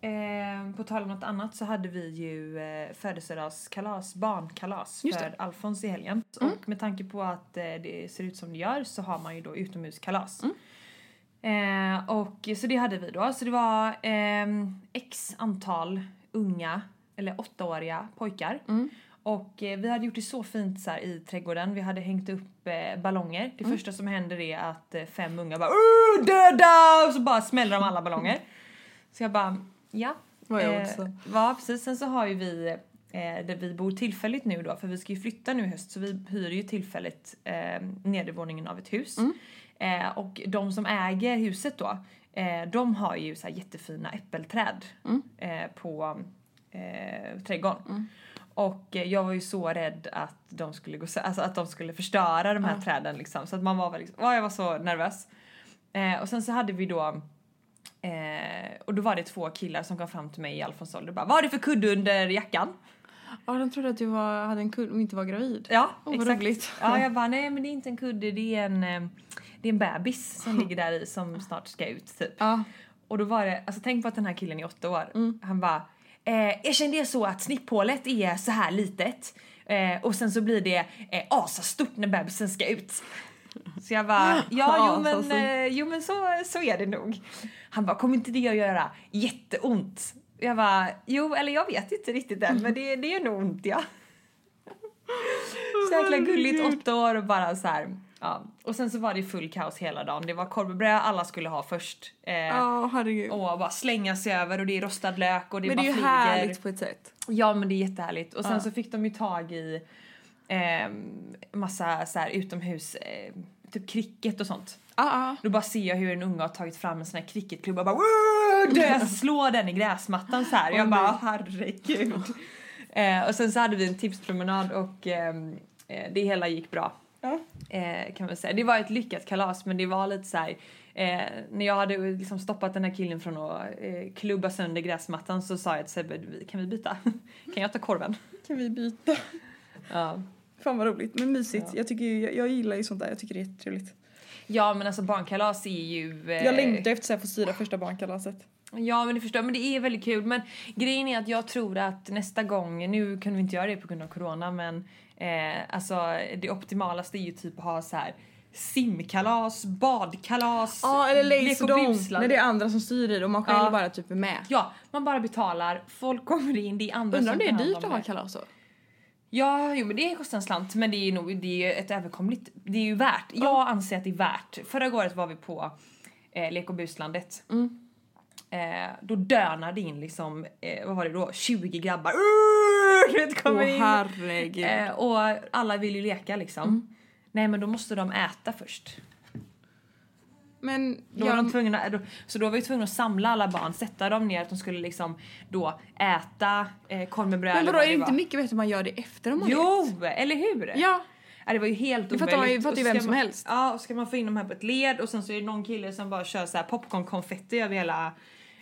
A: ehm, på tal om något annat så hade vi ju eh, födelsedagskalas, barnkalas
B: Just
A: för Alfons i helgen. Och med tanke på att eh, det ser ut som det gör så har man ju då utomhuskalas. Eh, och så det hade vi då. Så det var ehm, x antal unga, eller åttaåriga pojkar. Och eh, vi hade gjort det så fint så här, i trädgården. Vi hade hängt upp eh, ballonger. Det första som händer är att eh, fem unga bara "Åh, döda! Och så bara smäller de alla ballonger. så jag bara, ja.
B: Var jag
A: Eh,
B: också.
A: Ja precis, sen så har ju vi eh, där vi bor tillfälligt nu då, för vi ska ju flytta nu i höst så vi hyr ju tillfälligt eh, nedervåningen av ett hus. Eh, och de som äger huset då, eh, de har ju så jättefina äppelträd eh, på eh, trädgården. Och eh, jag var ju så rädd att de skulle gå alltså att de skulle förstöra de här träden liksom. Så att man var väl liksom, åh, jag var så nervös. Eh, och sen så hade vi då Eh, och då var det två killar som kom fram till mig i Alfons ålder och bara Vad har du för kudde under jackan?
B: Ja, de trodde att du var, hade en kull och inte var gravid.
A: Ja,
B: vad
A: exakt.
B: roligt.
A: Ja, jag bara nej men det är inte en kudde, det är en, eh, det är en bebis som ligger där i som snart ska ut typ.
B: Ja.
A: Och då var det, alltså tänk på att den här killen är åtta år.
B: Mm.
A: Han bara eh, Erkänn det är så att snipphålet är så här litet eh, och sen så blir det eh, asastort när bebisen ska ut. Så jag bara, ja jo men, eh, jo, men så, så är det nog. Han bara, kommer inte det att göra jätteont? Jag bara, jo eller jag vet inte riktigt än men det, det är nog ont ja. Så jäkla gulligt, åtta år och bara så här. Ja, och sen så var det full kaos hela dagen. Det var korvbröd alla skulle ha först. Eh,
B: Ja, herregud.
A: Och bara slänga sig över och det är rostad lök och det
B: Men det
A: bara
B: är ju
A: flyger.
B: härligt på ett sätt.
A: Ja men det är jättehärligt. Och sen
B: Ja.
A: så fick de ju tag i eh, massa så här utomhus, eh, typ cricket och sånt.
B: Ja, ja.
A: Då bara ser jag hur en unge har tagit fram en sån här cricketklubba och bara "Woo!" slår den i gräsmattan så här. Jag
B: Åh,
A: bara herregud. eh, och sen så hade vi en tipspromenad och ehm, eh, det hela gick bra.
B: Ja.
A: Eh, kan man säga. Det var ett lyckat kalas men det var lite så här. Eh, när jag hade liksom stoppat den här killen från att eh, klubba sönder gräsmattan så sa jag till Sebbe, "Vi- kan vi byta? kan jag ta korven?
B: Kan vi byta?
A: Ja.
B: Fan vad roligt, men mysigt.
A: Ja.
B: Jag, tycker ju, jag, jag gillar ju sånt där, jag tycker det är jättetrevligt.
A: ja men alltså barnkalas är ju... Eh,
B: Jag längtar efter att få styra första barnkalaset.
A: Ja men det förstår men det är väldigt kul men grejen är att jag tror att nästa gång, nu kunde vi inte göra det på grund av corona men eh, alltså det optimalaste är ju typ att ha så här simkalas, badkalas,
B: Ja, eller Dome,
A: busland.
B: när det är andra som styr i det och man själv
A: Ja.
B: bara typ är med.
A: Ja, man bara betalar, folk kommer in, det är andra
B: Undrar om
A: som
B: det
A: tar
B: är
A: hand
B: dyrt
A: om
B: att ha
A: det.
B: kalas då?
A: Ja, jo men det kostar en slant men det är nog det är ett överkomligt, det är ju värt. Jag anser att det är värt. Förra året var vi på eh, Lek och buslandet.
B: Mm.
A: Eh, då dönade in liksom, eh, vad var det då, 20 grabbar. Vet,
B: Åh
A: kommer in.
B: herregud.
A: Eh, och alla vill ju leka liksom.
B: Mm.
A: Nej men då måste de äta först.
B: Men
A: Då var de tvungna, då, så då var vi tvungna att samla alla barn, sätta dem ner att de skulle liksom då äta eh, korv med bröd
B: men vadå,
A: vad
B: är det
A: det
B: inte
A: var.
B: mycket bättre man gör det efter de har
A: Jo,
B: lekt?
A: eller hur?
B: Ja,
A: Ja, det var ju helt
B: Det fattar man
A: omöjligt.
B: fattar ju vem som
A: man-
B: helst.
A: Ja, och ska man få in dem här på ett led och sen så är det någon kille som bara kör så här popcornkonfetti över hela...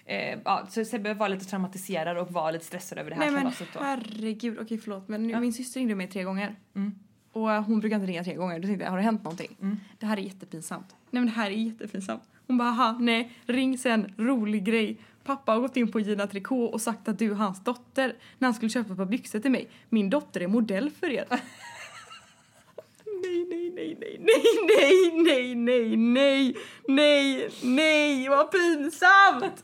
A: Eh, ja, så Sebbe var lite traumatiserad och var lite stressad över det här
B: nej men
A: kalaset då.
B: herregud. Okej förlåt men nu,
A: Ja.
B: min syster ringde mig tre gånger.
A: Mm.
B: Och eh, hon brukar inte ringa tre gånger. Då tänkte jag, har det hänt någonting?
A: Mm.
B: Det här är jättepinsamt. Nej men det här är jättepinsamt. Hon bara, aha, nej, ring sen, rolig grej. Pappa har gått in på Gina Tricot och sagt att du är hans dotter när han skulle köpa ett par byxor till mig. Min dotter är modell för er. nej, nej, nej, nej, nej, nej, nej, nej, nej, nej, vad pinsamt!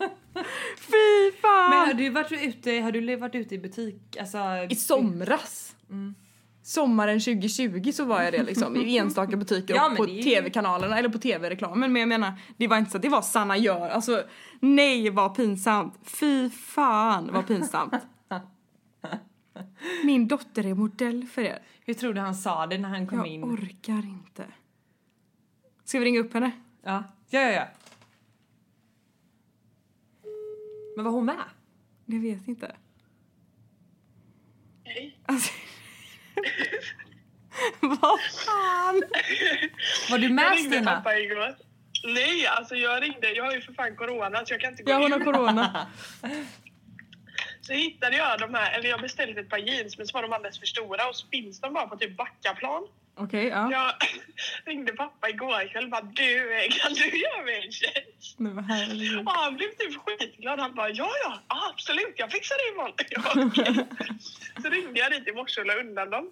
B: Fy fan!
A: Men har du varit ute, har du varit ute i butik? Alltså,
B: I somras.
A: Mm.
B: Sommaren 2020 så var jag det liksom i enstaka butiker
A: Ja,
B: och på tv-kanalerna eller på tv-reklamen men jag menar det var inte så att det var Sanna gör alltså nej vad pinsamt fy fan vad pinsamt min dotter är modell för er
A: Hur tror du han sa det när han kom
B: jag
A: in?
B: orkar inte ska vi ringa upp henne?
A: Ja. ja, ja, ja. Men var hon med?
B: jag vet inte
C: Hej.
B: alltså, vad fan
A: Var du med
C: Jag ringde
A: Stina?
C: pappa igår. Nej, alltså jag ringde. Jag har ju för fan corona så jag kan inte gå
B: ja hon har corona
C: Så hittade jag de här, eller jag beställde ett par jeans men så var de alldeles för stora och så finns de bara på typ Backaplan.
B: okej ja
C: Jag ringde pappa igår kväll och bara du, eh, kan du göra mig en tjänst?
B: men vad herregud
C: Och han blev typ skitglad. Han bara ja, ja, absolut, jag fixar det imorgon. Jag bara, "Okej." Så ringde jag dit i morse och la undan dem.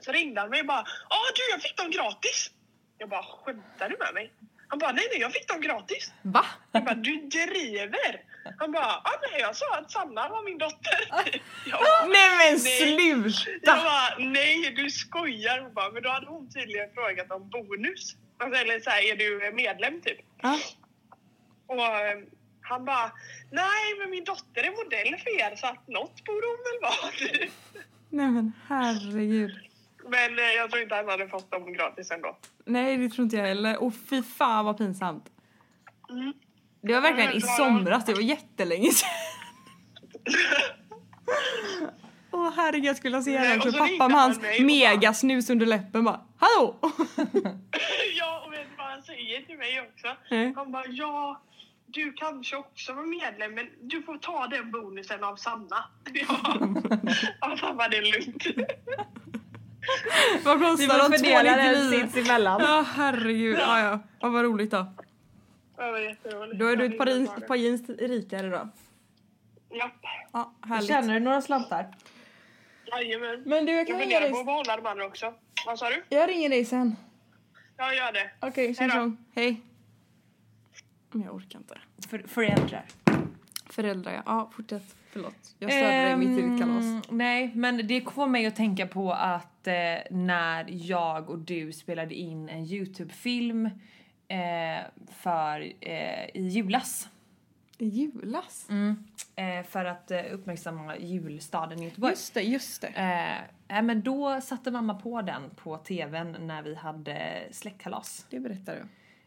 C: Så ringde han mig och bara ja du, jag fick dem gratis. Jag bara skämtar du med mig? Han bara nej, nej, jag fick dem gratis.
B: va?
C: Jag bara, du driver! Han bara, ah, nej jag sa att Sanna var min dotter. Jag bara,
B: nej men
C: Nej.
B: sluta!
C: jag bara, nej du skojar. Hon bara, men då hade hon tydligen frågat om bonus. Alltså, eller så här, är du medlem typ?
B: Ja.
C: Och eh, han bara, nej men min dotter är modell för er så att något borde hon väl vara.
B: Nej men herregud.
C: Men eh, jag tror inte han hade fått dem gratis ändå.
B: Nej det tror inte jag heller. Och fy fan vad pinsamt.
C: Mm.
B: Det var verkligen i somras, det var jättelänge sedan. Åh herregud jag skulle se henne också.
C: så
B: Pappa med
C: han
B: hans megasnus under läppen bara Hallå!
C: ja, och vet du vad han säger till mig också?
B: Nej.
C: Han bara, ja, du kanske också var medlem, men du får ta den bonusen av Sanna. Ja, ja mamma, det är lugnt.
B: Vad kostar de?
A: den
B: 299?
A: sinsemellan.
B: Ja herregud, ja ja. ja vad roligt då.
C: Det var jätteroligt.
B: Då är du
C: Jag
B: ett par, par jeans rikare då.
C: Japp,
B: Ja härligt.
A: Känner du några slantar?
C: jajamän.
B: Men du jag
C: Jag
B: kan ringa
C: funderar
B: dig.
C: på att behålla de andra också. Vad sa du?
B: Jag ringer dig sen.
C: Jag gör det.
B: Okej, tjing
C: Hej då.
B: tjong. Hej. Men jag orkar inte.
A: För, föräldrar.
B: Föräldrar ja. Ja fortsätt. Förlåt. Jag störde dig mitt i ditt kalas.
A: Ehm, Nej, men det får mig att tänka på att eh, när jag och du spelade in en Youtube-film eh, för eh, i julas.
B: I julas?
A: Eh, för att eh, uppmärksamma julstaden i Göteborg.
B: Just det, just det.
A: Eh, eh, men då satte mamma på den på tvn när vi hade släktkalas.
B: Det berättar du.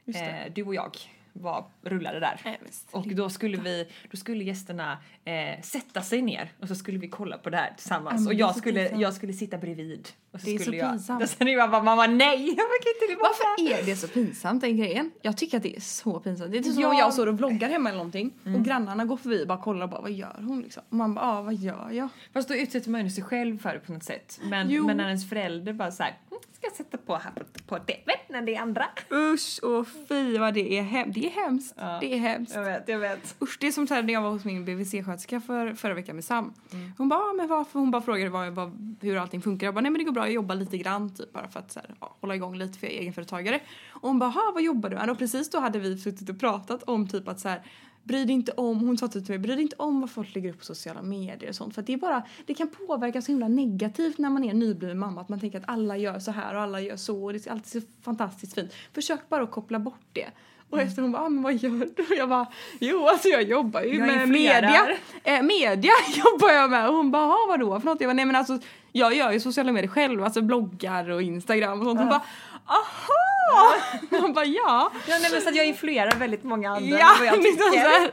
B: Just det.
A: Eh, du och jag var, rullade där.
B: Nej.
A: Och då skulle vi, då skulle gästerna eh, sätta sig ner och så skulle vi kolla på det här tillsammans och jag skulle,
B: pinsamt.
A: jag skulle sitta bredvid. Och så
B: Det är så
A: jag,
B: pinsamt.
A: Och sen jag bara, mamma nej, jag kan inte
B: Varför är det så pinsamt den grejen? Jag tycker att det är så pinsamt. Det är typ som om jag står och vloggar hemma eller någonting och grannarna går förbi och bara kollar och bara vad gör hon liksom? Och man bara ja vad gör jag?
A: Fast då utsätter man ju sig själv för det på något sätt. Men, men när ens förälder bara såhär, "Mm, ska jag sätta på här på, på tvn när det är andra?
B: Usch och fy vad det är hemskt. Det är hemskt.
A: Ja.
B: Det är hemskt.
A: Jag vet, jag vet.
B: Usch, det är som när jag var hos min BVC-sköterska för, förra veckan med Sam. Hon bara, ah, men varför? Hon bara frågade vad, vad, hur allting funkar. Jag bara, nej men det går bra, jag jobbar lite grann typ bara för att så här, ja, hålla igång lite för jag är egenföretagare. Och hon bara, "Ha, vad jobbar du med? Och precis då hade vi suttit och pratat om typ att så här, Bry dig inte om, hon sa till mig, bry dig inte om vad folk lägger upp på sociala medier och sånt. För att det är bara, det kan påverka så himla negativt när man är nybliven mamma. Att man tänker att alla gör så här och alla gör så och det är alltid så fantastiskt fint. Försök bara att koppla bort det. Och efter hon bara, ah, men vad gör du? Och jag bara, jo alltså jag jobbar ju
A: Jag
B: med media. Eh, media jobbar jag med. Och hon bara, "Ah, vadå för något? Jag bara, nej men alltså jag gör ju sociala medier själv, alltså bloggar och Instagram och sånt. Hon bara, aha! Man bara, ja.
A: Ja, nej, men så att jag influerar väldigt många andra
B: Ja,
A: vad jag
B: liksom så
A: tycker.
B: här.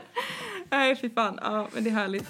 B: Nej fy fan, ja men det är härligt.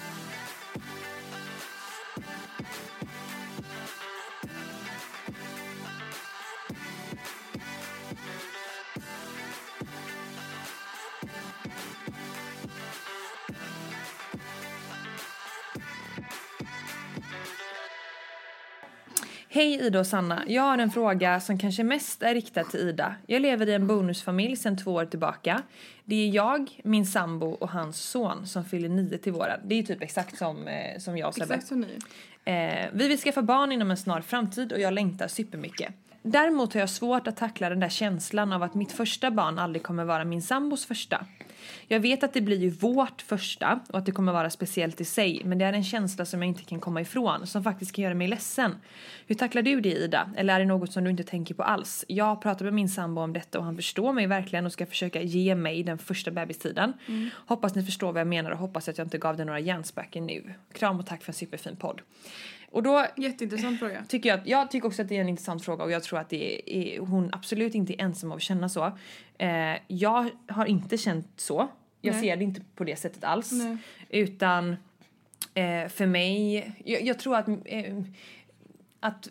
A: Hej Ida och Sanna. Jag har en fråga som kanske mest är riktad till Ida. Jag lever i en bonusfamilj sedan två år tillbaka. Det är jag, min sambo och hans son som fyller nio till våren. Det är typ exakt som, eh, som jag och Sebbe.
B: Exakt som ni.
A: Eh, vi vill skaffa barn inom en snar framtid och jag längtar supermycket. Däremot har jag svårt att tackla den där känslan av att mitt första barn aldrig kommer vara min sambos första. Jag vet att det blir ju vårt första och att det kommer vara speciellt i sig men det är en känsla som jag inte kan komma ifrån som faktiskt kan göra mig ledsen. Hur tacklar du det Ida? Eller är det något som du inte tänker på alls? Jag har pratat med min sambo om detta och han förstår mig verkligen och ska försöka ge mig den första bebistiden. Hoppas ni förstår vad jag menar och hoppas att jag inte gav dig några hjärnspöken nu. Kram och tack för en superfin podd. Och då
B: Jätteintressant fråga.
A: tycker jag, jag tycker också att det är en intressant fråga och jag tror att det är, hon absolut inte är ensam av att känna så. Eh, jag har inte känt så. Jag
B: Nej.
A: ser det inte på det sättet alls.
B: Nej.
A: Utan eh, för mig, jag, jag tror att, eh, att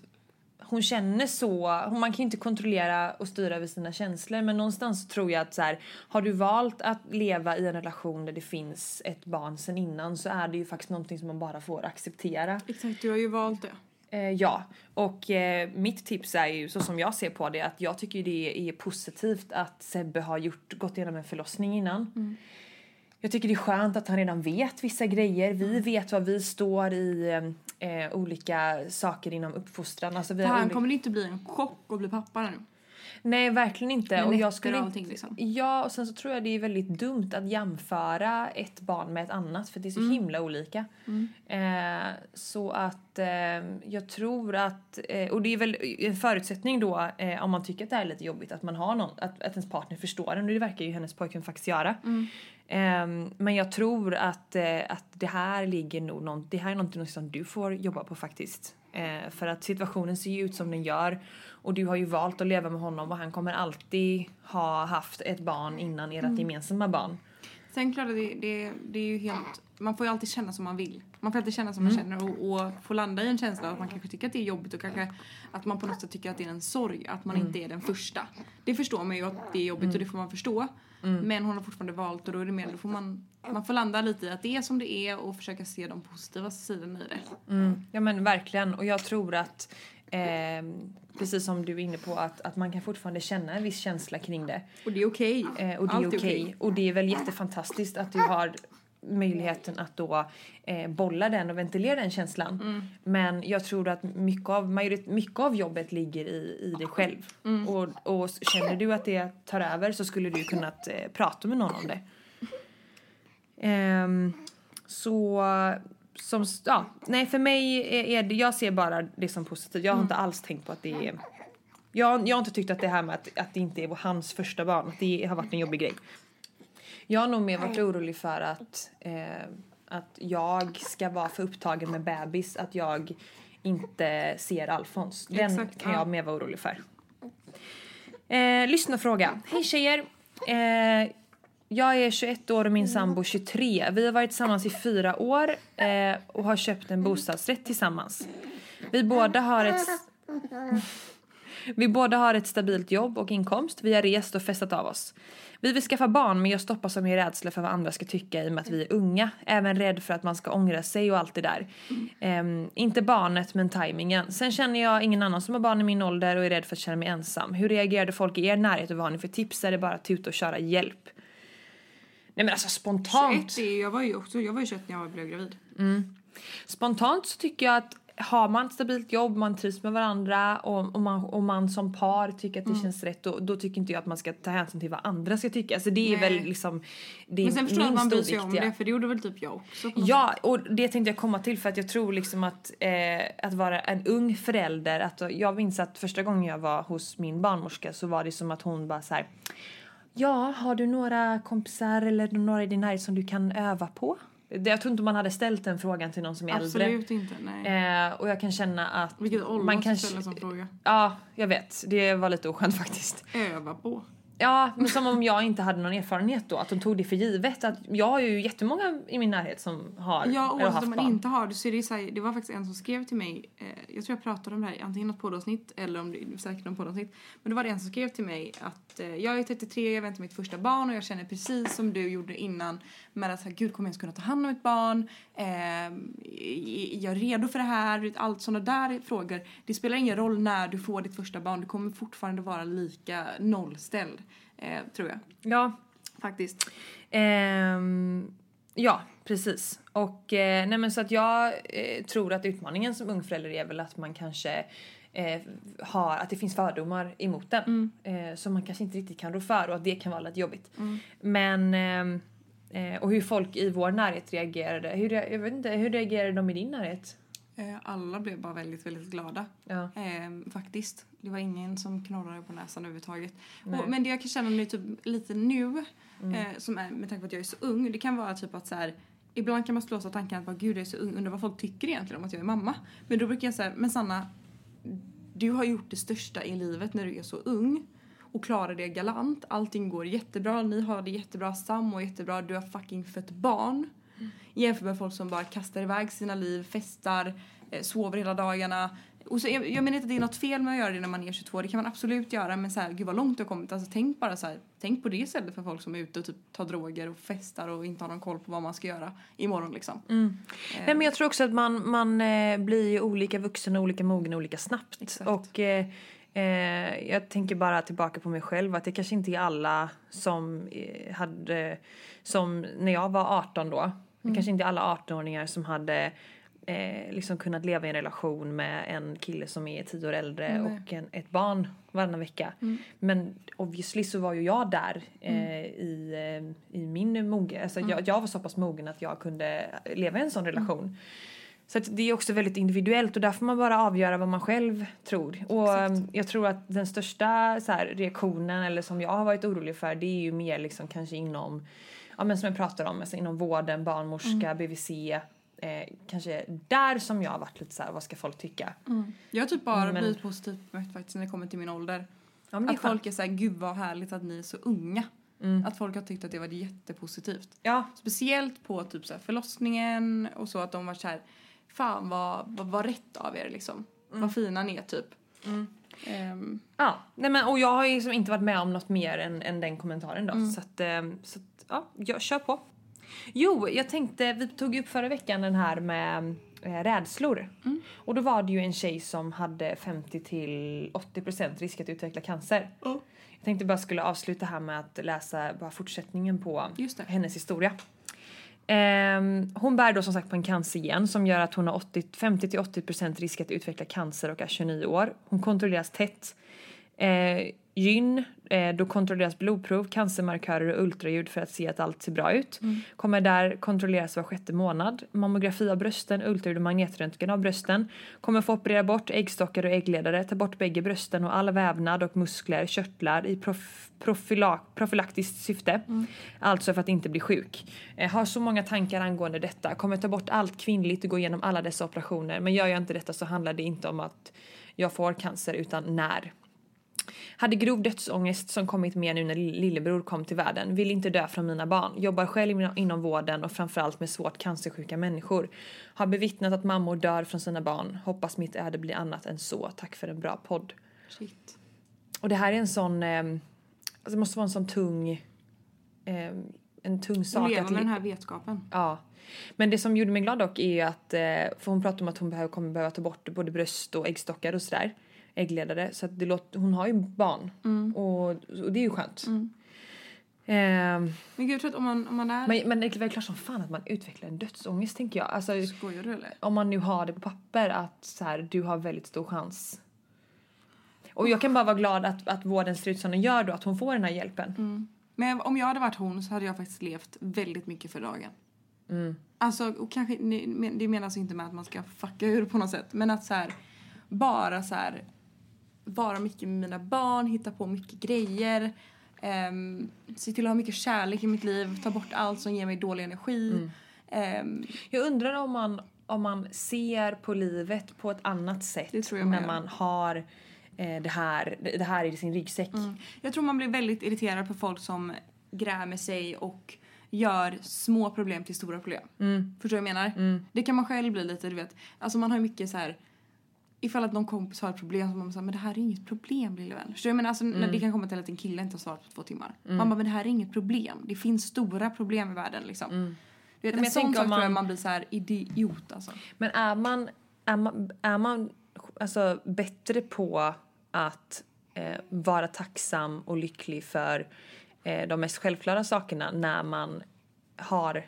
A: hon känner så, hon- man kan ju inte kontrollera och styra över sina känslor men någonstans tror jag att så här, har du valt att leva i en relation där det finns ett barn sen innan så är det ju faktiskt någonting som man bara får acceptera.
B: Exakt, du har ju valt det.
A: Eh, ja, och eh, mitt tips är ju så som jag ser på det att jag tycker det är positivt att Sebbe har gjort, gått igenom en förlossning innan. Jag tycker det är skönt att han redan vet vissa grejer. Vi vet vad vi står i eh, olika saker inom uppfostran. Alltså vi
B: För han
A: olika-
B: kommer det inte bli en chock att bli pappa nu.
A: Nej, verkligen inte. Och jag skulle
B: och allting, liksom.
A: Ja, och sen så tror jag det är väldigt dumt att jämföra ett barn med ett annat för det är så himla olika. Eh, så att eh, jag tror att, eh, och det är väl en förutsättning då eh, om man tycker att det här är lite jobbigt att man har någon, att, att ens partner förstår en och det verkar ju hennes pojkvän faktiskt göra. Ehm, men jag tror att, eh, att det här ligger nog någon, det här är någonting som du får jobba på faktiskt. Eh, för att situationen ser ju ut som den gör och du har ju valt att leva med honom och han kommer alltid ha haft ett barn innan ert gemensamma barn.
B: Sen klart det, det, det är ju helt... Man får ju alltid känna som man vill. Man får alltid känna som man känner och, och få landa i en känsla av att man kanske tycker att det är jobbigt och kanske att man på något sätt tycker att det är en sorg att man inte är den första. Det förstår man ju att det är jobbigt och det får man förstå. Men hon har fortfarande valt och då är det mer, då får man, man får landa lite i att det är som det är och försöka se de positiva sidorna i det.
A: Mm, ja men verkligen och jag tror att ehm, precis som du är inne på att, att man kan fortfarande känna en viss känsla kring det.
B: Och det är okej.
A: Eh, och det är okej. Och det är väl jättefantastiskt att du har möjligheten att då eh, bolla den och ventilera den känslan. Men jag tror att mycket av, majorit, mycket av jobbet ligger i, i dig själv. Och, och känner du att det tar över så skulle du kunna eh, prata med någon om det. Ehm, så som, ja, nej för mig är, är det, jag ser bara det som positivt. Jag har inte alls tänkt på att det är, jag, jag har inte tyckt att det här med att, att det inte är hans första barn, att det har varit en jobbig grej. Jag har nog mer varit orolig för att, eh, att jag ska vara för upptagen med bebis, att jag inte ser Alfons. Den
B: Exakt,
A: kan jag
B: ja.
A: mer vara orolig för. Eh, lyssnarfråga. Hej tjejer! Eh, jag är 21 år och min sambo 23. Vi har varit tillsammans i fyra år eh, och har köpt en bostadsrätt tillsammans. Vi båda har ett... Vi båda har ett stabilt jobb och inkomst. Vi har rest och festat av oss. Vi vill skaffa barn men jag stoppas av min rädsla för vad andra ska tycka i och med att vi är unga. Även rädd för att man ska ångra sig och allt det där. Ehm, inte barnet men tajmingen. Sen känner jag ingen annan som har barn i min ålder och är rädd för att känna mig ensam. Hur reagerade folk i er närhet och vad har ni för tips? Är det bara att tuta och köra hjälp? Nej men alltså spontant.
B: 21 är, jag var ju också, jag var ju 21 när jag blev gravid.
A: Spontant så tycker jag att har man ett stabilt jobb, man trivs med varandra och, och, man, och man som par tycker att
B: Mm.
A: det känns rätt då, då tycker inte jag att man ska ta hänsyn till vad andra ska tycka. Alltså det är
B: Nej.
A: väl liksom det
B: Men sen förstår jag att man bryr sig om det för det gjorde väl typ jag också.
A: Ja, och det tänkte jag komma till för att jag tror liksom att, eh, att vara en ung förälder, att jag minns att första gången jag var hos min barnmorska så var det som att hon bara så här. Ja, har du några kompisar eller några i din närhet som du kan öva på? Det- Jag tror inte man hade ställt den frågan till någon som är äldre.
B: Absolut inte, nej.
A: Eh, och jag kan känna att...
B: Vilket ålder
A: man kan-
B: ställa som fråga.
A: Ja, jag vet. Det var lite oskönt faktiskt.
B: Öva på.
A: Ja, men som om jag inte hade någon erfarenhet då. Att de tog det för givet. Att jag har ju jättemånga i min närhet som har
B: Ja, oavsett om man
A: barn.
B: inte har det så är det så här, det var faktiskt en som skrev till mig, eh, jag tror jag pratade om det här i antingen något poddavsnitt eller om det är säkert något poddavsnitt. Men det var det en som skrev till mig att eh, jag är 33, jag väntar mitt första barn och jag känner precis som du gjorde innan med att så här, gud kommer jag ens kunna ta hand om ett barn? Eh, är jag redo för det här? Allt sådana där frågor. Det spelar ingen roll när du får ditt första barn, du kommer fortfarande vara lika nollställd. Eh, tror jag.
A: Ja,
B: Faktiskt.
A: Ehm, ja, precis. Och eh, nej men så att jag eh, tror att utmaningen som ung förälder är väl att man kanske eh, har, att det finns fördomar emot den. Eh, som man kanske inte riktigt kan rå för och att det kan vara lite jobbigt. Men ehm, eh, och hur folk i vår närhet reagerade. Hur, jag vet inte, hur reagerade de i din närhet?
B: Eh, alla blev bara väldigt, väldigt glada.
A: Ja.
B: Ehm, faktiskt. Det var ingen som knorrade på näsan överhuvudtaget. Och, men det jag kan känna nu, typ, lite nu, eh, som är med tanke på att jag är så ung, det kan vara typ att så här, Ibland kan man slås av tanken att bara, gud jag är så ung, undrar vad folk tycker egentligen om att jag är mamma. Men då brukar jag säga, men Sanna, du har gjort det största i livet när du är så ung och klarar det galant. Allting går jättebra, ni har det jättebra, Sam och jättebra, du har fucking fött barn. Jämfört med folk som bara kastar iväg sina liv, festar, eh, sover hela dagarna. Och så, jag, jag menar inte att det är något fel med att göra det när man är 22, det kan man absolut göra men så här, gud vad långt du har kommit. Alltså tänk bara så här, tänk på det istället för folk som är ute och typ tar droger och festar och inte har någon koll på vad man ska göra imorgon liksom.
A: Nej, men jag tror också att man, man eh, blir ju olika vuxen och olika mogen olika snabbt.
B: Exakt.
A: Och eh, eh, jag tänker bara tillbaka på mig själv att det kanske inte är alla som eh, hade, som när jag var 18 då, det kanske inte är alla 18-åringar som hade eh, liksom kunnat leva i en relation med en kille som är 10 år äldre
B: Nej.
A: och en, ett barn varannan vecka. Men obviously så var ju jag där eh, i, eh, i min mogen, alltså jag, jag var så pass mogen att jag kunde leva i en sån relation. Så det är också väldigt individuellt och där får man bara avgöra vad man själv tror. Och um, jag tror att den största så här, reaktionen, eller som jag har varit orolig för, det är ju mer liksom kanske inom, ja men som jag pratar om, alltså inom vården, barnmorska, BVC, eh, kanske där som jag har varit lite så här, vad ska folk tycka?
B: Jag har typ bara
A: Men-
B: blivit positivt bemött faktiskt när det kommer till min ålder.
A: Ja
B: Att folk är såhär, gud vad härligt att ni är så unga.
A: Mm.
B: Att folk har tyckt att det var jättepositivt.
A: Ja,
B: Speciellt på typ så här förlossningen och så att de var så här, fan vad, vad, vad rätt av er liksom. Vad fina ni är typ. Ehm,
A: Ja, nej men och jag har liksom inte varit med om något mer än, än den kommentaren då. Så att, eh, så att ja, jag kör på. Jo, jag tänkte, vi tog upp förra veckan den här med eh, rädslor. Och då var det ju en tjej som hade 50 till 80% risk att utveckla cancer. Jag tänkte bara skulle avsluta här med att läsa bara fortsättningen på hennes historia. Ehm, hon bär då som sagt på en cancergen som gör att hon har 50-80% risk att utveckla cancer och är 29 år. Hon kontrolleras tätt. Ehm, Gyn, eh, då kontrolleras blodprov, cancermarkörer och ultraljud för att se att allt ser bra ut. Kommer där kontrolleras var sjätte månad. Mammografi av brösten, ultraljud och magnetröntgen av brösten. Kommer få operera bort äggstockar och äggledare, ta bort bägge brösten och all vävnad och muskler, körtlar i prof profyla- profylaktiskt syfte. Alltså för att inte bli sjuk. Eh, har så många tankar angående detta. Kommer ta bort allt kvinnligt och gå igenom alla dessa operationer. Men gör jag inte detta så handlar det inte om att jag får cancer utan när. Hade grov dödsångest som kommit med nu när lillebror kom till världen. Vill inte dö från mina barn. Jobbar själv inom- vården och framförallt med svårt cancersjuka människor. Har bevittnat att mammor dör från sina barn. Hoppas mitt öde blir annat än så. Tack för en bra podd.
B: Shit.
A: Och det här är en sån... Eh, alltså det måste vara en sån tung... Eh, en tung sak
B: leva
A: att
B: med den här vetskapen.
A: Ja. Men det som gjorde mig glad dock är att, eh, för hon pratar om att hon behöver, kommer behöva ta bort både bröst och äggstockar och sådär. Äggledare. Så att det låter, hon har ju barn. Och, och det är ju skönt. Ehm,
B: Men gud, jag tror att om man, om man är...
A: men, men det är väl klart som fan att man utvecklar en dödsångest tänker jag. Alltså,
B: Skojar du eller?
A: om man nu har det på papper att så här, du har väldigt stor chans. Och jag kan bara vara glad att, att vården ser ut som den gör då, att hon får den här hjälpen.
B: Men om jag hade varit hon så hade jag faktiskt levt väldigt mycket för dagen. Alltså, och kanske, det menas inte med att man ska fucka ur på något sätt. Men att så här, bara så här, vara mycket med mina barn, hitta på mycket grejer. Um, se till att ha mycket kärlek i mitt liv, ta bort allt som ger mig dålig energi. Ehm,
A: Jag undrar om man, om man ser på livet på ett annat sätt när man har eh, det, här, det här i sin ryggsäck.
B: Jag tror man blir väldigt irriterad på folk som grämer sig och gör små problem till stora problem. Förstår du vad jag menar? Det kan man själv bli lite, du vet. Alltså man har ju mycket så här. Ifall att någon kompis har ett problem så man säger men det här är inget problem lille vän. Förstår du? Men alltså när det kan komma till att en kille inte har svarat på två timmar. Man bara men det här är inget problem. Det finns stora problem i världen liksom. Du vet,
A: Men
B: en sån sak
A: om
B: tror jag
A: man-
B: man blir så här idiot alltså.
A: Men är man, är man, är man alltså, bättre på att eh, vara tacksam och lycklig för eh, de mest självklara sakerna när man har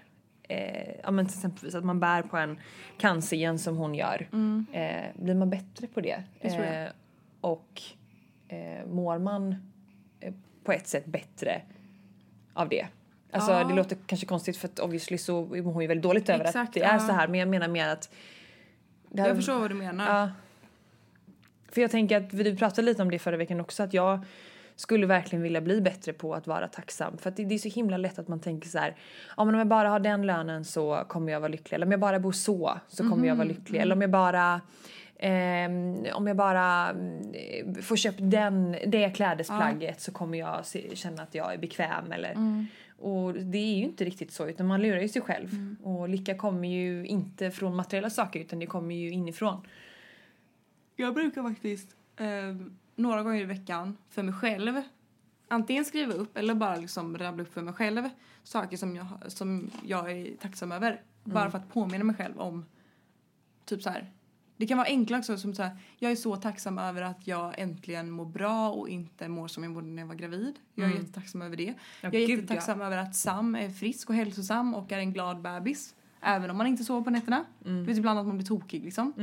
A: eh, ja, men till exempel att man bär på en cancergen som hon gör. Eh, blir man bättre på det?
B: Mm. Det.
A: Eh, och eh, mår man eh, på ett sätt bättre av det? Alltså
B: Ja.
A: det låter kanske konstigt för att obviously så mår hon ju väldigt dåligt över att
B: Exakt,
A: det är
B: ja.
A: så här men jag menar mer att det här-
B: Jag förstår vad du menar.
A: Ja. För jag tänker att vi pratade lite om det förra veckan också att jag skulle verkligen vilja bli bättre på att vara tacksam. För att det, det är så himla lätt att man tänker så här, ja men om jag bara har den lönen så kommer jag vara lycklig. Eller om jag bara bor så så kommer jag vara lycklig. Eller om jag bara ehm, om jag bara mm, får köpt den, det klädesplagget så kommer jag se, känna att jag är bekväm. Eller, Och det är ju inte riktigt så utan man lurar ju sig själv. Och lycka kommer ju inte från materiella saker utan det kommer ju inifrån.
B: Jag brukar faktiskt eh, några gånger i veckan för mig själv antingen skriva upp eller bara liksom rabbla upp för mig själv saker som jag, som jag är tacksam över. Bara för att påminna mig själv om typ så här. Det kan vara enkla också som så här, jag är så tacksam över att jag äntligen mår bra och inte mår som jag mådde när jag var gravid. Jag är jättetacksam över det. jag är
A: gud,
B: jättetacksam över att Sam är frisk och hälsosam och är en glad bebis. Även om man inte sover på nätterna. Du vet ibland att man blir tokig liksom.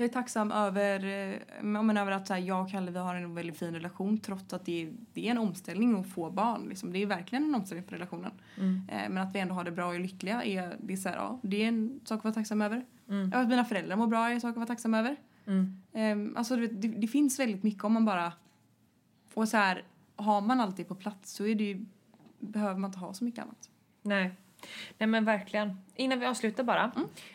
B: Jag är tacksam över, eh, men över att så här, jag och Kalle vi har en väldigt fin relation trots att det är, det är en omställning att få barn. Liksom. Det är verkligen en omställning för relationen. Eh, men att vi ändå har det bra och är lyckliga är, det är, så här, ja, det är en sak att vara tacksam över.
A: Mm.
B: Att mina föräldrar mår bra är en sak att vara tacksam över. Eh, alltså, du vet, det, det finns väldigt mycket om man bara... Och så här, har man allt det på plats så är det ju, behöver man inte ha så mycket annat.
A: Nej. Nej men verkligen. Innan vi avslutar bara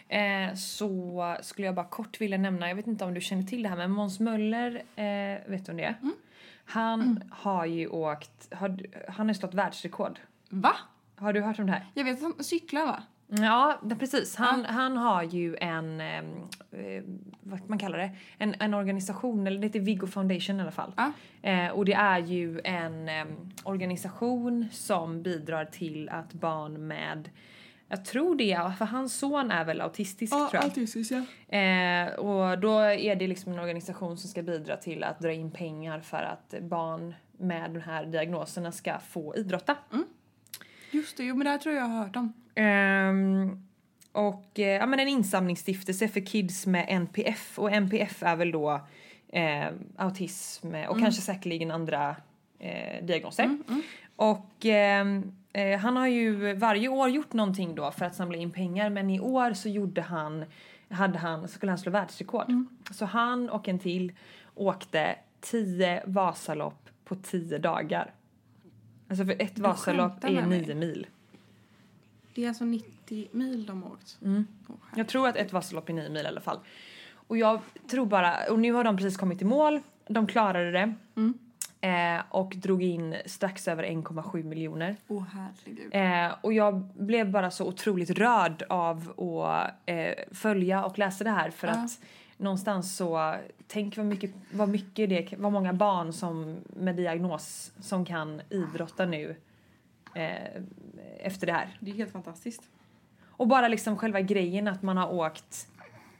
A: eh, så skulle jag bara kort vilja nämna, jag vet inte om du känner till det här men Måns Möller, eh, vet du om det är? Han har ju åkt, har, han har slått världsrekord.
B: Va?
A: Har du hört om det här?
B: Jag vet att han cyklar va?
A: Ja, precis. Han, han har ju en, eh, vad man kallar det, en, en organisation, eller det heter Viggo Foundation i alla fall.
B: Ja.
A: Eh, och det är ju en em, organisation som bidrar till att barn med, jag tror det, för hans son är väl autistisk tror jag.
B: autistisk ja.
A: Eh, och då är det liksom en organisation som ska bidra till att dra in pengar för att barn med de här diagnoserna ska få idrotta.
B: Just det, jo men det här tror jag jag har hört om.
A: Ehm, och eh, ja, men en insamlingsstiftelse för kids med NPF och NPF är väl då eh, autism och kanske säkerligen andra eh, diagnoser. Och eh, eh, han har ju varje år gjort någonting då för att samla in pengar men i år så gjorde han, hade han, så skulle han slå världsrekord. Så han och en till åkte 10 Vasalopp på 10 dagar. Alltså för ett Vasalopp är. 9 mil.
D: Det är alltså 90 mil de har åkt.
A: Mm. Jag tror att ett Vasalopp är 9 mil i alla fall. Och jag tror bara, och nu har de precis kommit i mål, de klarade det. Eh, och drog in strax över 1,7 miljoner.
D: Åh herregud.
A: Eh, och jag blev bara så otroligt rörd av att eh, följa och läsa det här för
D: Ja.
A: att någonstans så, tänk vad mycket, vad mycket det, vad många barn som med diagnos som kan idrotta nu eh, efter det här.
D: Det är helt fantastiskt.
A: Och bara liksom själva grejen att man har åkt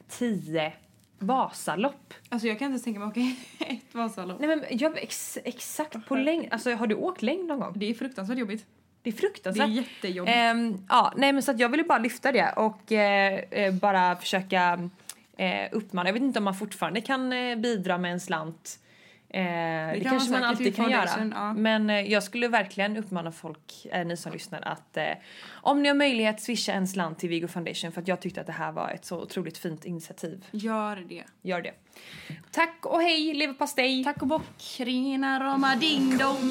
A: 10 Vasalopp.
D: Alltså jag kan inte ens tänka mig att åka ett Vasalopp.
A: Nej men jag, ex, exakt på längd, alltså har du åkt längd någon gång?
D: Det är fruktansvärt jobbigt.
A: Det är
D: Det
A: fruktansvärt.
D: är jättejobbigt.
A: Ehm, ja, nej men så att jag ville bara lyfta det och eh, eh, bara försöka eh, uppmana. Jag vet inte om man fortfarande kan eh, bidra med en slant. Eh, det,
D: kan
A: kanske
D: man
A: alltid kan göra.
D: ja.
A: Men eh, jag skulle verkligen uppmana folk, eh, ni som lyssnar, att eh, om ni har möjlighet swisha en slant till Vigo Foundation för att jag tyckte att det här var ett så otroligt fint initiativ.
D: Gör det.
A: Gör det. Tack och hej leverpastej!
D: Tack och bock. Rena rama ding dong.